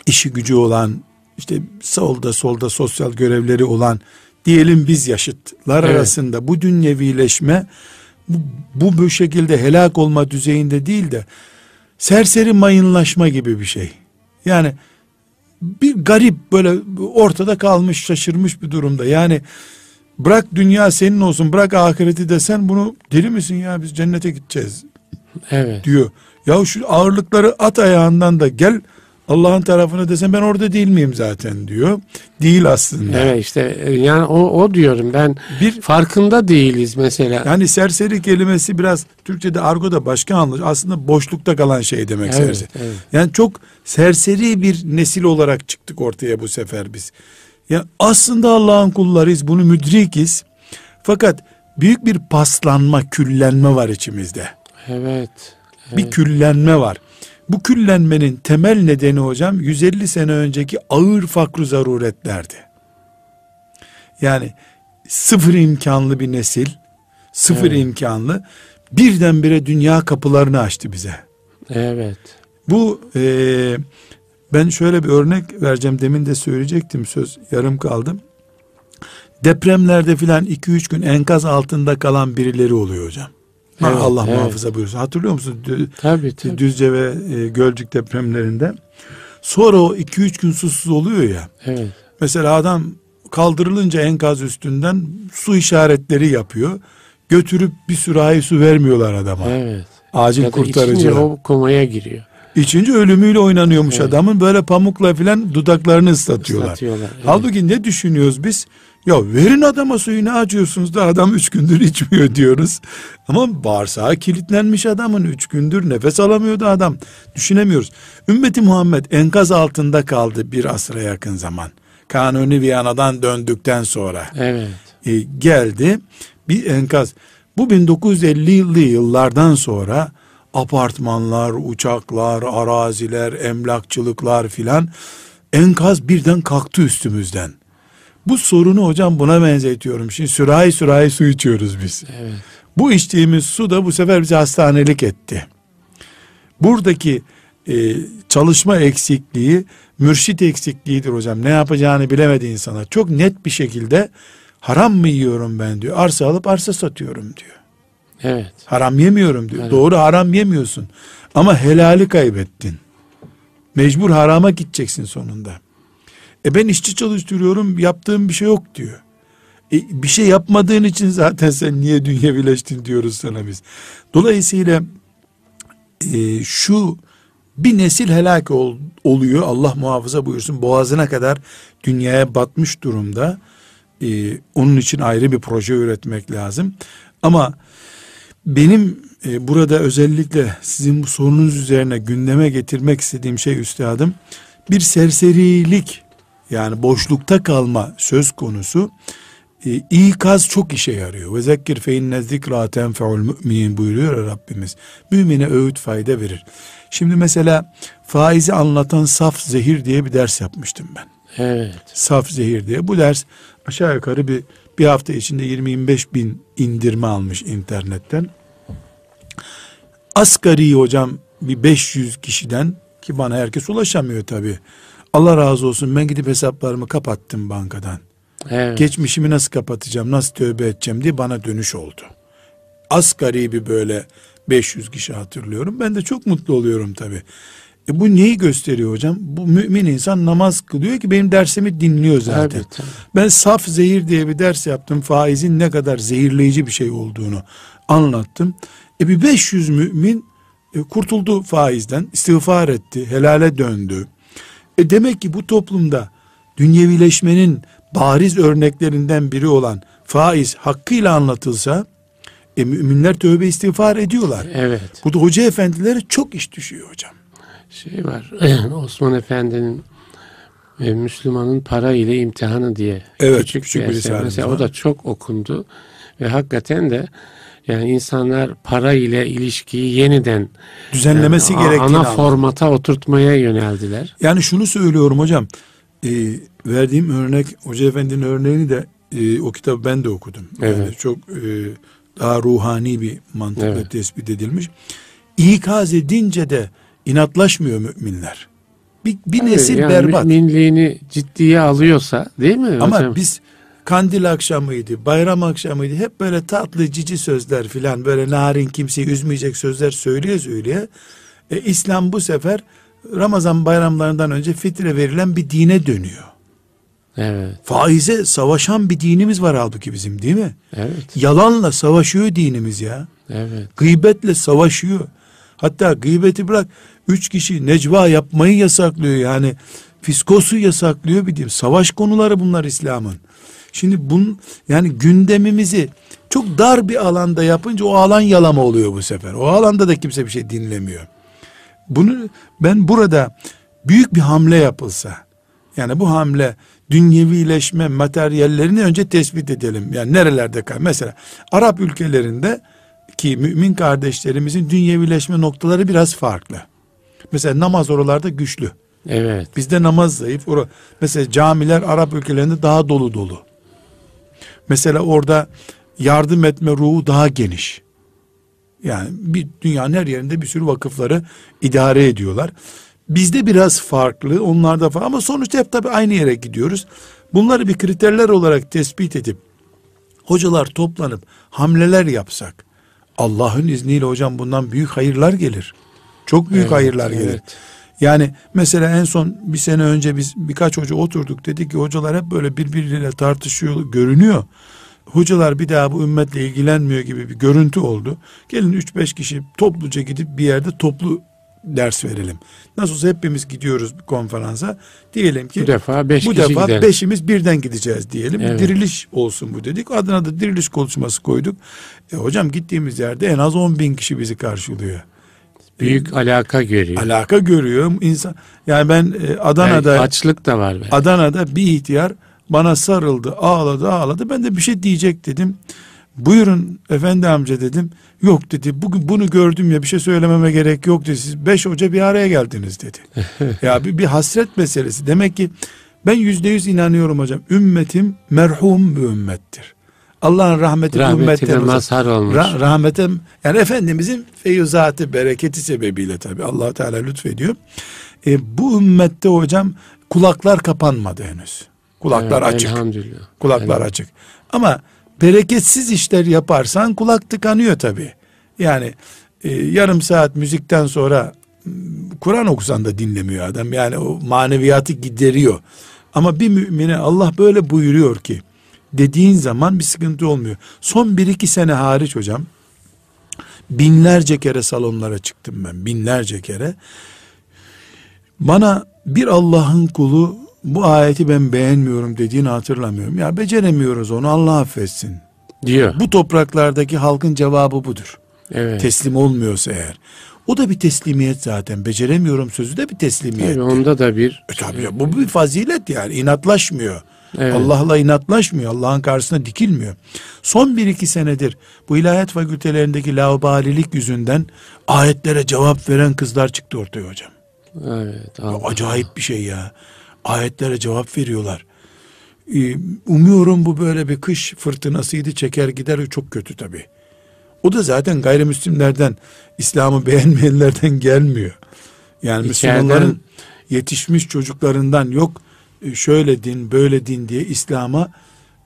B: işi gücü olan, işte solda solda sosyal görevleri olan diyelim biz yaşıtlar evet. arasında bu dünyevileşme bu, bu bu şekilde helak olma düzeyinde değil de serseri mayınlaşma gibi bir şey. Yani bir garip böyle ortada kalmış şaşırmış bir durumda. Yani bırak dünya senin olsun bırak ahireti desen bunu deli misin ya biz cennete gideceğiz evet. diyor. Ya şu ağırlıkları at ayağından da gel Allah'ın tarafına desen ben orada değil miyim zaten diyor. Değil aslında.
A: Evet işte yani o, o diyorum ben bir farkında değiliz mesela.
B: Yani serseri kelimesi biraz Türkçe'de argoda başka anlaşılıyor. Aslında boşlukta kalan şey demek evet, serseri. Evet. Yani çok serseri bir nesil olarak çıktık ortaya bu sefer biz. Yani aslında Allah'ın kullarıyız bunu müdrikiz. Fakat büyük bir paslanma, küllenme var içimizde.
A: Evet. evet.
B: Bir küllenme var. Bu küllenmenin temel nedeni hocam 150 sene önceki ağır fakru zaruretlerdi. Yani sıfır imkanlı bir nesil, sıfır evet. imkanlı birdenbire dünya kapılarını açtı bize.
A: Evet.
B: Bu e, ben şöyle bir örnek vereceğim demin de söyleyecektim söz yarım kaldım. Depremlerde filan 2-3 gün enkaz altında kalan birileri oluyor hocam. Evet, Allah evet. muhafaza buyursun. Hatırlıyor musun?
A: Tabii, tabii.
B: Düzce ve e, Gölcük depremlerinde. Sonra o 2-3 gün susuz oluyor ya.
A: Evet.
B: Mesela adam kaldırılınca enkaz üstünden su işaretleri yapıyor. Götürüp bir sürahi su vermiyorlar adama.
A: Evet.
B: Acil kurtarıcı.
A: o komaya giriyor.
B: İçince ölümüyle oynanıyormuş evet. adamın. Böyle pamukla filan dudaklarını ıslatıyorlar.
A: ıslatıyorlar evet.
B: Halbuki ne düşünüyoruz biz? Ya verin adama suyu ne acıyorsunuz da adam üç gündür içmiyor diyoruz. Ama bağırsağı kilitlenmiş adamın üç gündür nefes alamıyordu adam. Düşünemiyoruz. Ümmeti Muhammed enkaz altında kaldı bir asra yakın zaman. Kanuni Viyana'dan döndükten sonra.
A: Evet.
B: E, geldi bir enkaz. Bu 1950'li yıllardan sonra apartmanlar, uçaklar, araziler, emlakçılıklar filan enkaz birden kalktı üstümüzden. Bu sorunu hocam buna benzetiyorum. Şimdi sürahi sürahi su içiyoruz biz.
A: Evet.
B: Bu içtiğimiz su da bu sefer bizi hastanelik etti. Buradaki e, çalışma eksikliği mürşit eksikliğidir hocam. Ne yapacağını bilemedi insana. Çok net bir şekilde haram mı yiyorum ben diyor. Arsa alıp arsa satıyorum diyor.
A: Evet.
B: Haram yemiyorum diyor. Evet. Doğru haram yemiyorsun. Ama helali kaybettin. Mecbur harama gideceksin sonunda. E ben işçi çalıştırıyorum yaptığım bir şey yok diyor. E bir şey yapmadığın için zaten sen niye dünya birleştin diyoruz sana biz. Dolayısıyla e, şu bir nesil helak ol, oluyor Allah muhafaza buyursun boğazına kadar dünyaya batmış durumda. E, onun için ayrı bir proje üretmek lazım. Ama benim e, burada özellikle sizin bu sorunuz üzerine gündeme getirmek istediğim şey üstadım bir serserilik yani boşlukta kalma söz konusu e, ikaz çok işe yarıyor. Ve zekkir fe inne zikra tenfeul müminin buyuruyor Rabbimiz. Mümine öğüt fayda verir. Şimdi mesela faizi anlatan saf zehir diye bir ders yapmıştım ben.
A: Evet.
B: Saf zehir diye. Bu ders aşağı yukarı bir bir hafta içinde 20-25 bin indirme almış internetten. Asgari hocam bir 500 kişiden ki bana herkes ulaşamıyor tabi. Allah razı olsun ben gidip hesaplarımı kapattım bankadan. Evet. Geçmişimi nasıl kapatacağım, nasıl tövbe edeceğim diye bana dönüş oldu. Asgari bir böyle 500 kişi hatırlıyorum. Ben de çok mutlu oluyorum tabi. E bu neyi gösteriyor hocam? Bu mümin insan namaz kılıyor ki benim dersimi dinliyor zaten. Tabii. Ben saf zehir diye bir ders yaptım. Faizin ne kadar zehirleyici bir şey olduğunu anlattım. E bir 500 mümin e, kurtuldu faizden, istiğfar etti, helale döndü. E demek ki bu toplumda dünyevileşmenin bariz örneklerinden biri olan faiz hakkıyla anlatılsa e, müminler tövbe istiğfar ediyorlar.
A: Evet.
B: Bu da hoca efendilere çok iş düşüyor hocam.
A: Şey var Osman Efendi'nin e, Müslümanın para ile imtihanı diye
B: evet, küçük, küçük bir eser.
A: Mesela o da çok okundu ve hakikaten de yani insanlar para ile ilişkiyi yeniden
B: düzenlemesi yani, gerektiğini
A: ana formata oturtmaya yöneldiler.
B: Yani şunu söylüyorum hocam. e, verdiğim örnek Hoca Efendi'nin örneğini de e, o kitabı ben de okudum.
A: Evet.
B: Yani çok e, daha ruhani bir mantıkla
A: Evet.
B: tespit edilmiş. İkaz edince de inatlaşmıyor müminler. Bir, bir nesil
A: yani
B: berbat.
A: müminliğini ciddiye alıyorsa değil mi
B: Ama
A: hocam?
B: biz kandil akşamıydı, bayram akşamıydı. Hep böyle tatlı cici sözler filan böyle narin kimseyi üzmeyecek sözler söyleye söyleye. E, İslam bu sefer Ramazan bayramlarından önce fitre verilen bir dine dönüyor.
A: Evet,
B: Faize savaşan bir dinimiz var halbuki bizim değil mi?
A: evet,
B: Yalanla savaşıyor dinimiz ya.
A: evet.
B: Gıybetle savaşıyor. Hatta gıybeti bırak üç kişi necva yapmayı yasaklıyor yani. Fiskosu yasaklıyor bir diyeyim. Savaş konuları bunlar İslam'ın. Şimdi bun yani gündemimizi çok dar bir alanda yapınca o alan yalama oluyor bu sefer. O alanda da kimse bir şey dinlemiyor. Bunu ben burada büyük bir hamle yapılsa yani bu hamle dünyevileşme materyallerini önce tespit edelim. Yani nerelerde kal? Mesela Arap ülkelerinde ki mümin kardeşlerimizin dünyevileşme noktaları biraz farklı. Mesela namaz oralarda güçlü.
A: Evet.
B: Bizde namaz zayıf. Mesela camiler Arap ülkelerinde daha dolu dolu. Mesela orada yardım etme ruhu daha geniş. Yani bir dünyanın her yerinde bir sürü vakıfları idare ediyorlar. Bizde biraz farklı, onlarda farklı ama sonuçta hep tabii aynı yere gidiyoruz. Bunları bir kriterler olarak tespit edip hocalar toplanıp hamleler yapsak Allah'ın izniyle hocam bundan büyük hayırlar gelir. Çok büyük
A: Evet,
B: hayırlar gelir. Yani mesela en son bir sene önce biz birkaç hoca oturduk dedik ki hocalar hep böyle birbiriyle tartışıyor görünüyor. Hocalar bir daha bu ümmetle ilgilenmiyor gibi bir görüntü oldu. Gelin 3-5 kişi topluca gidip bir yerde toplu ders verelim. Nasıl olsa hepimiz gidiyoruz bir konferansa. Diyelim ki
A: Bu defa beş
B: bu defa
A: gidelim.
B: beşimiz birden gideceğiz diyelim.
A: Evet.
B: Diriliş olsun bu dedik. Adına da diriliş konuşması koyduk. E hocam gittiğimiz yerde en az 10 bin kişi bizi karşılıyor.
A: Büyük alaka görüyor.
B: Alaka görüyor insan. Yani ben e, Adana'da
A: açlık da var. belki.
B: Adana'da bir ihtiyar bana sarıldı, ağladı, ağladı. Ben de bir şey diyecek dedim. Buyurun efendi amca dedim. Yok dedi. Bugün bunu gördüm ya bir şey söylememe gerek yok dedi. Siz beş hoca bir araya geldiniz dedi. ya bir, bir hasret meselesi. Demek ki ben yüzde yüz inanıyorum hocam. Ümmetim merhum bir ümmettir. Allah'ın rahmeti
A: Rahmetine mazhar olmuş.
B: Ra- rahmete yani Efendimizin feyuzatı bereketi sebebiyle tabi allah Teala lütfediyor. E, bu ümmette hocam kulaklar kapanmadı henüz. Kulaklar
A: Evet,
B: açık.
A: Elhamdülillah.
B: Kulaklar
A: Evet.
B: açık. Ama bereketsiz işler yaparsan kulak tıkanıyor tabi. Yani e, yarım saat müzikten sonra Kur'an okusan da dinlemiyor adam. Yani o maneviyatı gideriyor. Ama bir mümine Allah böyle buyuruyor ki dediğin zaman bir sıkıntı olmuyor. Son bir iki sene hariç hocam binlerce kere salonlara çıktım ben binlerce kere. Bana bir Allah'ın kulu bu ayeti ben beğenmiyorum dediğini hatırlamıyorum. Ya beceremiyoruz onu Allah affetsin.
A: Diyor.
B: Bu topraklardaki halkın cevabı budur.
A: Evet.
B: Teslim olmuyorsa eğer. O da bir teslimiyet zaten. Beceremiyorum sözü de bir teslimiyet.
A: Tabii onda da bir
B: E tabii ya, bu bir fazilet yani inatlaşmıyor.
A: Evet.
B: Allah'la inatlaşmıyor. Allah'ın karşısına dikilmiyor. Son bir iki senedir bu ilahiyat fakültelerindeki laubalilik yüzünden ayetlere cevap veren kızlar çıktı ortaya hocam.
A: evet. Allah.
B: Acayip bir şey ya. Ayetlere cevap veriyorlar. Ee, Umuyorum bu böyle bir kış fırtınasıydı çeker gider çok kötü tabii. O da zaten gayrimüslimlerden İslam'ı beğenmeyenlerden gelmiyor. Yani
A: İçeriden-
B: Müslümanların yetişmiş çocuklarından yok şöyle din böyle din diye İslam'a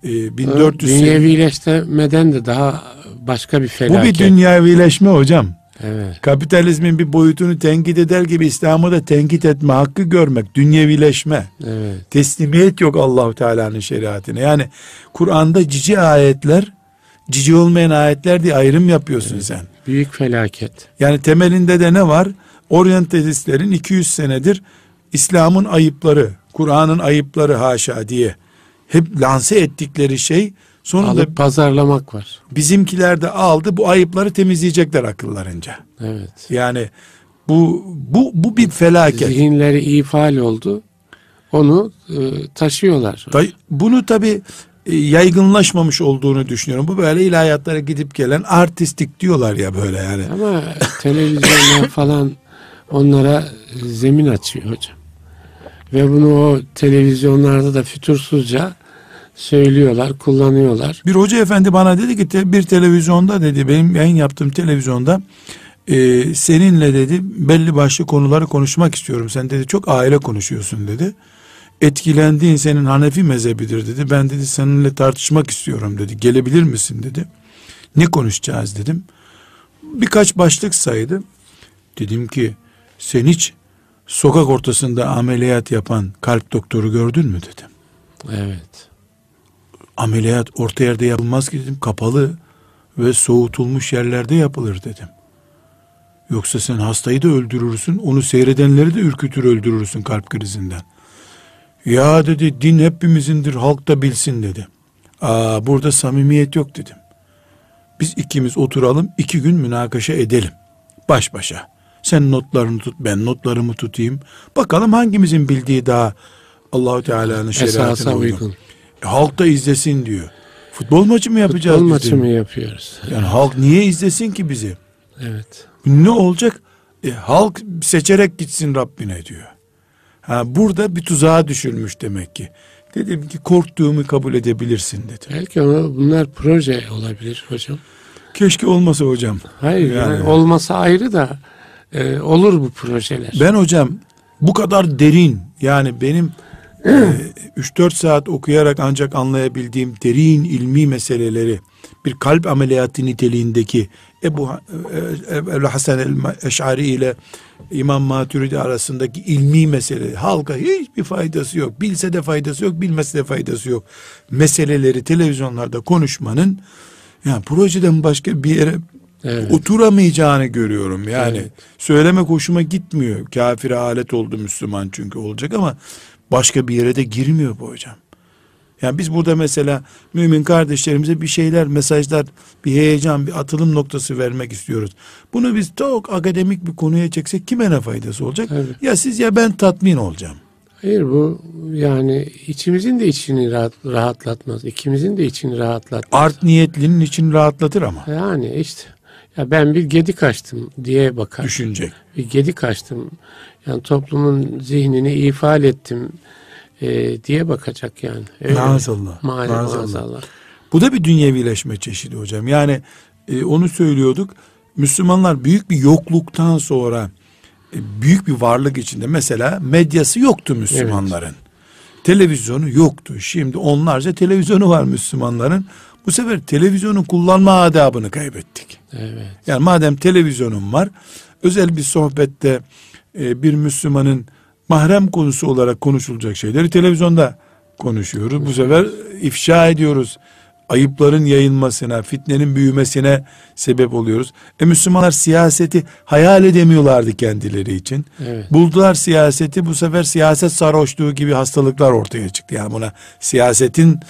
B: e, 1400 sene-
A: Dünyevileştirmeden de daha başka bir
B: bu
A: felaket.
B: bir dünyavileşme hocam.
A: Evet.
B: Kapitalizmin bir boyutunu tenkit eder gibi İslam'ı da tenkit etme hakkı görmek dünyevileşme.
A: Evet.
B: Teslimiyet yok Allahu Teala'nın şeriatine. Yani Kur'an'da cici ayetler, cici olmayan ayetler diye ayrım yapıyorsun sen.
A: Büyük felaket.
B: Yani temelinde de ne var? Oryantalistlerin 200 senedir İslam'ın ayıpları, Kur'an'ın ayıpları haşa diye hep lanse ettikleri şey sonunda
A: Alıp pazarlamak var.
B: bizimkiler de aldı bu ayıpları temizleyecekler akıllarınca.
A: Evet.
B: Yani bu bu bu bir felaket.
A: Zihinleri ifal oldu. Onu e, taşıyorlar.
B: Bunu tabi yaygınlaşmamış olduğunu düşünüyorum. Bu böyle ilahiyatlara gidip gelen artistik diyorlar ya böyle yani.
A: Ama televizyonlar falan onlara zemin açıyor hocam. Ve bunu o televizyonlarda da fütursuzca söylüyorlar, kullanıyorlar.
B: Bir hoca efendi bana dedi ki bir televizyonda dedi benim yayın yaptığım televizyonda e, seninle dedi belli başlı konuları konuşmak istiyorum. Sen dedi çok aile konuşuyorsun dedi. Etkilendiğin senin Hanefi mezhebidir dedi. Ben dedi seninle tartışmak istiyorum dedi. Gelebilir misin dedi. Ne konuşacağız dedim. Birkaç başlık saydı. Dedim ki sen hiç sokak ortasında ameliyat yapan kalp doktoru gördün mü dedim.
A: Evet.
B: Ameliyat orta yerde yapılmaz ki dedim. Kapalı ve soğutulmuş yerlerde yapılır dedim. Yoksa sen hastayı da öldürürsün, onu seyredenleri de ürkütür öldürürsün kalp krizinden. Ya dedi din hepimizindir, halk da bilsin dedi. Aa burada samimiyet yok dedim. Biz ikimiz oturalım, iki gün münakaşa edelim. Baş başa. Sen notlarını tut, ben notlarımı tutayım. Bakalım hangimizin bildiği daha Allahu Teala'nın şeriatına uygun. E, halk da izlesin diyor. Futbol maçı mı yapacağız
A: Futbol maçı mı yapıyoruz?
B: Yani halk niye izlesin ki bizi?
A: Evet.
B: Ne olacak? E, halk seçerek gitsin Rabbine diyor. Ha, burada bir tuzağa düşülmüş demek ki. Dedim ki korktuğumu kabul edebilirsin dedim.
A: Belki ama bunlar proje olabilir hocam.
B: Keşke olmasa hocam.
A: Hayır yani,
B: Yani-
A: olmasa ayrı da e, olur bu projeler.
B: Ben hocam bu kadar derin yani benim e, 3-4 saat okuyarak ancak anlayabildiğim derin ilmi meseleleri bir kalp ameliyatı niteliğindeki Ebu e, e, Ebu Hasan el-Eş'ari ile İmam Maturidi arasındaki ilmi mesele halka hiçbir faydası yok. Bilse de faydası yok, bilmese de faydası yok. Meseleleri televizyonlarda konuşmanın yani projeden başka bir yere
A: Evet.
B: oturamayacağını görüyorum. Yani
A: Evet.
B: söylemek hoşuma gitmiyor. Kafire alet oldu Müslüman çünkü olacak ama başka bir yere de girmiyor bu hocam. Yani biz burada mesela mümin kardeşlerimize bir şeyler, mesajlar, bir heyecan, bir atılım noktası vermek istiyoruz. Bunu biz çok akademik bir konuya çeksek kime ne faydası olacak?
A: Tabii.
B: Ya siz ya ben tatmin olacağım.
A: Hayır bu yani içimizin de içini rahat, rahatlatmaz. İkimizin de içini rahatlatmaz.
B: Art niyetlinin için rahatlatır ama
A: Yani işte ya ben bir gedik açtım diye bakar.
B: düşünecek.
A: Bir gedik açtım. Yani toplumun zihnini ifade ettim e, diye bakacak yani. Öyle.
B: Maazallah,
A: Maazallah.
B: maazallah.
A: maazallah.
B: Bu da bir dünyevileşme çeşidi hocam. Yani e, onu söylüyorduk. Müslümanlar büyük bir yokluktan sonra e, büyük bir varlık içinde mesela medyası yoktu Müslümanların. Televizyonu yoktu. Şimdi onlarca televizyonu var Müslümanların. Bu sefer televizyonu kullanma adabını kaybettik.
A: Evet.
B: Yani madem televizyonum var, özel bir sohbette e, bir Müslümanın mahrem konusu olarak konuşulacak şeyleri televizyonda konuşuyoruz. Bu sefer ifşa ediyoruz. Ayıpların yayılmasına, fitnenin büyümesine sebep oluyoruz. E Müslümanlar siyaseti hayal edemiyorlardı kendileri için.
A: Evet.
B: Buldular siyaseti bu sefer siyaset sarhoşluğu gibi hastalıklar ortaya çıktı. Yani buna siyasetin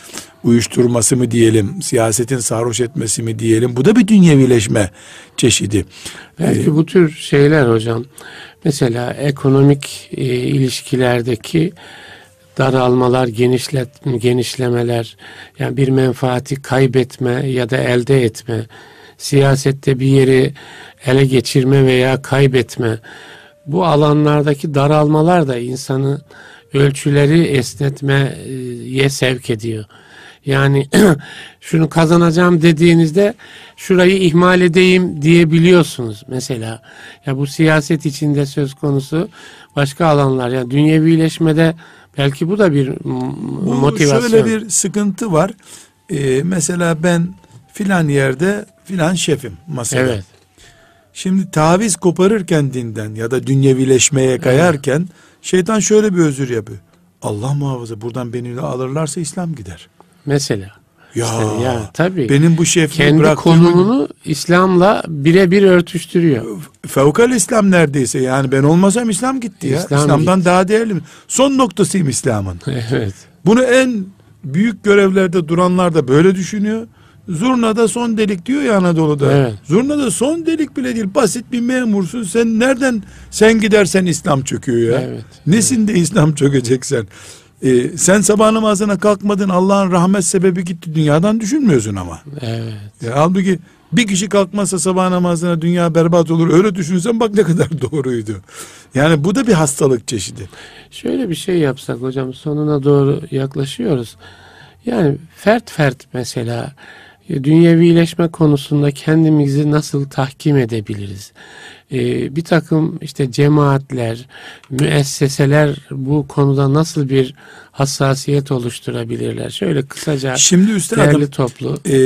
B: uyuşturması mı diyelim, siyasetin sarhoş etmesi mi diyelim. Bu da bir dünyevileşme çeşidi.
A: Belki bu tür şeyler hocam mesela ekonomik e, ilişkilerdeki daralmalar, genişlet, genişlemeler, yani bir menfaati kaybetme ya da elde etme, siyasette bir yeri ele geçirme veya kaybetme, bu alanlardaki daralmalar da insanı ölçüleri esnetmeye sevk ediyor. Yani şunu kazanacağım dediğinizde şurayı ihmal edeyim diyebiliyorsunuz mesela. Ya bu siyaset içinde söz konusu başka alanlar. Yani dünyevileşmede belki bu da bir
B: Bu
A: motivasyon.
B: şöyle bir sıkıntı var. Ee, mesela ben filan yerde filan şefim masada.
A: Evet.
B: Şimdi taviz koparırken dinden ya da dünyevileşmeye kayarken şeytan şöyle bir özür yapıyor. Allah muhafaza buradan beni alırlarsa İslam gider.
A: Mesela.
B: Ya,
A: ya tabii.
B: benim bu şefliği
A: Kendi
B: bıraktığımı
A: konumunu İslam'la birebir örtüştürüyor.
B: fevkal İslam neredeyse yani ben olmasam İslam gitti ya.
A: İslam
B: İslamdan
A: gitti.
B: daha değerli mi? Son noktasıyım İslam'ın.
A: evet.
B: Bunu en büyük görevlerde duranlar da böyle düşünüyor. Zurnada son delik diyor ya Anadolu'da.
A: Evet.
B: Zurnada son delik bile değil. Basit bir memursun. Sen nereden sen gidersen İslam çöküyor ya.
A: Evet.
B: Nesinde İslam çökecek sen? Ee, sen sabah namazına kalkmadın Allah'ın rahmet sebebi gitti dünyadan düşünmüyorsun ama.
A: Evet.
B: Ya, halbuki Bir kişi kalkmazsa sabah namazına dünya berbat olur. Öyle düşünsen bak ne kadar doğruydu. Yani bu da bir hastalık çeşidi.
A: Şöyle bir şey yapsak hocam sonuna doğru yaklaşıyoruz. Yani fert fert mesela e, dünyevileşme konusunda kendimizi nasıl tahkim edebiliriz? Ee, bir takım işte cemaatler, müesseseler bu konuda nasıl bir hassasiyet oluşturabilirler? Şöyle kısaca
B: Şimdi üstadım
A: değerli toplu.
B: e,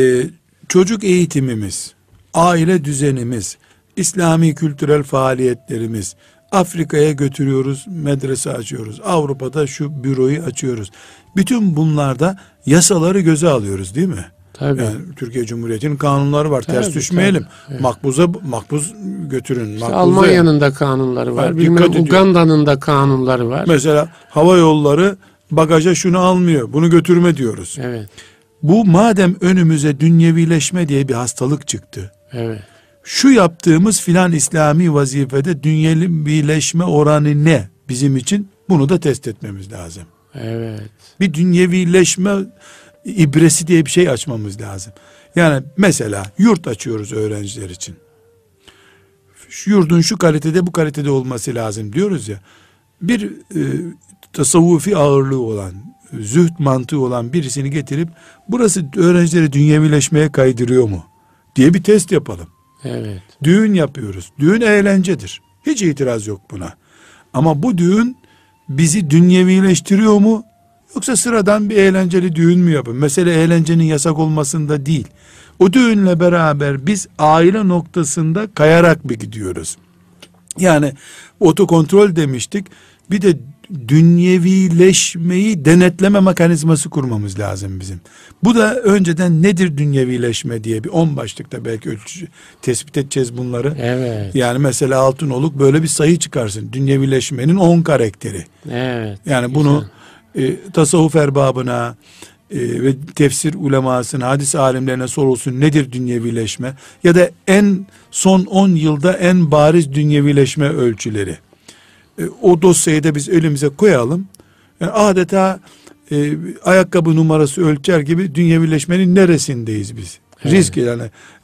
B: çocuk eğitimimiz, aile düzenimiz, İslami kültürel faaliyetlerimiz, Afrika'ya götürüyoruz, medrese açıyoruz. Avrupa'da şu büroyu açıyoruz. Bütün bunlarda yasaları göze alıyoruz değil mi?
A: Tabii.
B: Yani Türkiye Cumhuriyeti'nin kanunları var. Ters
A: Tabii,
B: düşmeyelim.
A: tabii, evet.
B: Makbuza makbuz götürün.
A: İşte Almanya'nın da kanunları var.
B: Ediyor.
A: Uganda'nın da kanunları var.
B: Mesela hava yolları bagaja şunu almıyor. Bunu götürme diyoruz.
A: Evet.
B: Bu madem önümüze dünyevileşme diye bir hastalık çıktı.
A: Evet.
B: Şu yaptığımız filan İslami vazifede dünyevileşme oranı ne bizim için? Bunu da test etmemiz lazım.
A: Evet.
B: Bir dünyevileşme ibresi diye bir şey açmamız lazım. Yani mesela yurt açıyoruz öğrenciler için. Şu yurdun şu kalitede bu kalitede olması lazım diyoruz ya. Bir e, tasavvufi ağırlığı olan, zühd mantığı olan birisini getirip burası öğrencileri dünyevileşmeye kaydırıyor mu diye bir test yapalım.
A: Evet.
B: Düğün yapıyoruz. Düğün eğlencedir. Hiç itiraz yok buna. Ama bu düğün bizi dünyevileştiriyor mu? Yoksa sıradan bir eğlenceli düğün mü yapın? Mesele eğlencenin yasak olmasında değil. O düğünle beraber biz aile noktasında kayarak bir gidiyoruz. Yani otokontrol demiştik. Bir de dünyevileşmeyi denetleme mekanizması kurmamız lazım bizim. Bu da önceden nedir dünyevileşme diye bir on başlıkta belki ölçü, tespit edeceğiz bunları.
A: Evet.
B: Yani mesela Altınoluk böyle bir sayı çıkarsın. Dünyevileşmenin 10 karakteri.
A: Evet.
B: Yani bunu e, tasavvuf erbabına e, ve tefsir ulemasına, hadis alimlerine sorulsun nedir dünyevileşme? Ya da en son 10 yılda en bariz dünyevileşme ölçüleri. E, o dosyayı da biz elimize koyalım. Yani adeta e, ayakkabı numarası ölçer gibi dünyevileşmenin neresindeyiz biz?
A: Evet.
B: Risk yani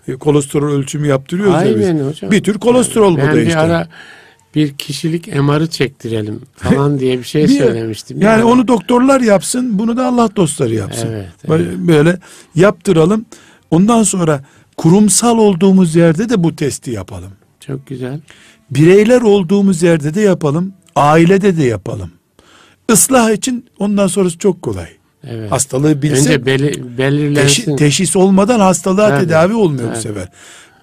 B: e, kolesterol ölçümü yaptırıyoruz ya biz.
A: Aynen hocam.
B: Bir tür kolesterol bu
A: ben
B: da
A: bir
B: işte.
A: ara bir kişilik MR'ı çektirelim falan diye bir şey söylemiştim.
B: Yani onu doktorlar yapsın, bunu da Allah dostları yapsın.
A: Evet,
B: Böyle, böyle yaptıralım. Ondan sonra kurumsal olduğumuz yerde de bu testi yapalım.
A: çok güzel.
B: Bireyler olduğumuz yerde de yapalım. Ailede de yapalım. Islah için ondan sonrası çok kolay.
A: Evet.
B: Hastalığı bilsek
A: Önce beli, belirlensin.
B: teşhis olmadan hastalığa
A: Tabii,
B: tedavi olmuyor bu
A: tabii.
B: sefer.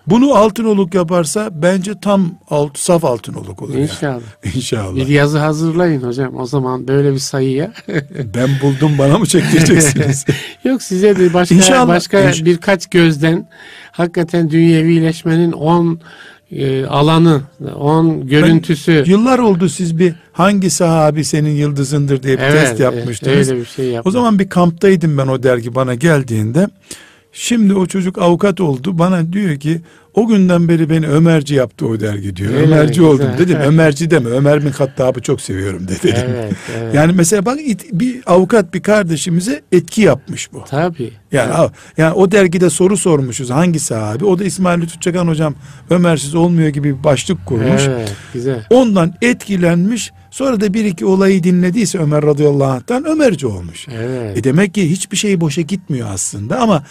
B: Bunu altınoluk yaparsa bence tam alt, saf altınoluk olur. yani.
A: İnşallah.
B: İnşallah.
A: Bir yazı hazırlayın hocam o zaman böyle bir sayıya.
B: Ben buldum bana mı çektireceksiniz?
A: Yok size de başka
B: İnşallah.
A: başka
B: İnş-
A: birkaç gözden hakikaten dünyevileşmenin 10 e, alanı, 10 görüntüsü.
B: Yıllar oldu siz bir hangi sahabi senin yıldızındır diye bir
A: Evet,
B: test yapmıştınız.
A: evet, öyle bir şey
B: o
A: yapmak.
B: zaman bir kamptaydım ben o dergi bana geldiğinde. Şimdi o çocuk avukat oldu. Bana diyor ki o günden beri beni Ömerci yaptı o dergi diyor.
A: Öyle
B: Ömerci
A: mi?
B: oldum. Dedim Ömerci deme. Ömer bin Hattab'ı çok seviyorum de dedim.
A: Evet, evet.
B: Yani mesela bak bir avukat bir kardeşimize etki yapmış bu.
A: Tabii.
B: Yani, av- yani o dergide soru sormuşuz hangi sahabi? O da İsmail Lütfü Çakan hocam Ömersiz olmuyor gibi bir başlık kurmuş.
A: Evet, güzel.
B: Ondan etkilenmiş. Sonra da bir iki olayı dinlediyse Ömer radıyallahu anh'tan Ömerci olmuş.
A: Evet.
B: E demek ki hiçbir şey boşa gitmiyor aslında ama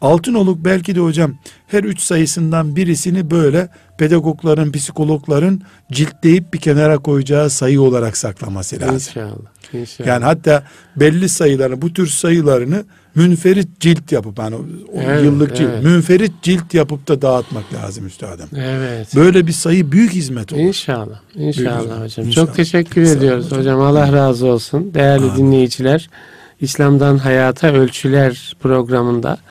B: Altınoluk belki de hocam her üç sayısından birisini böyle pedagogların, psikologların ciltleyip bir kenara koyacağı sayı olarak saklaması lazım.
A: İnşallah. İnşallah.
B: Yani hatta belli sayılarını, bu tür sayılarını münferit cilt yapıp yani
A: Evet,
B: yıllık cilt,
A: evet.
B: münferit cilt yapıp da dağıtmak lazım üstadım.
A: evet.
B: Böyle bir sayı büyük hizmet olur.
A: İnşallah. İnşallah
B: Buyurun.
A: hocam.
B: İnşallah.
A: Çok teşekkür
B: olun
A: ediyoruz
B: hocam.
A: hocam. Allah razı olsun. Değerli
B: Amin.
A: dinleyiciler, İslam'dan Hayata Ölçüler programında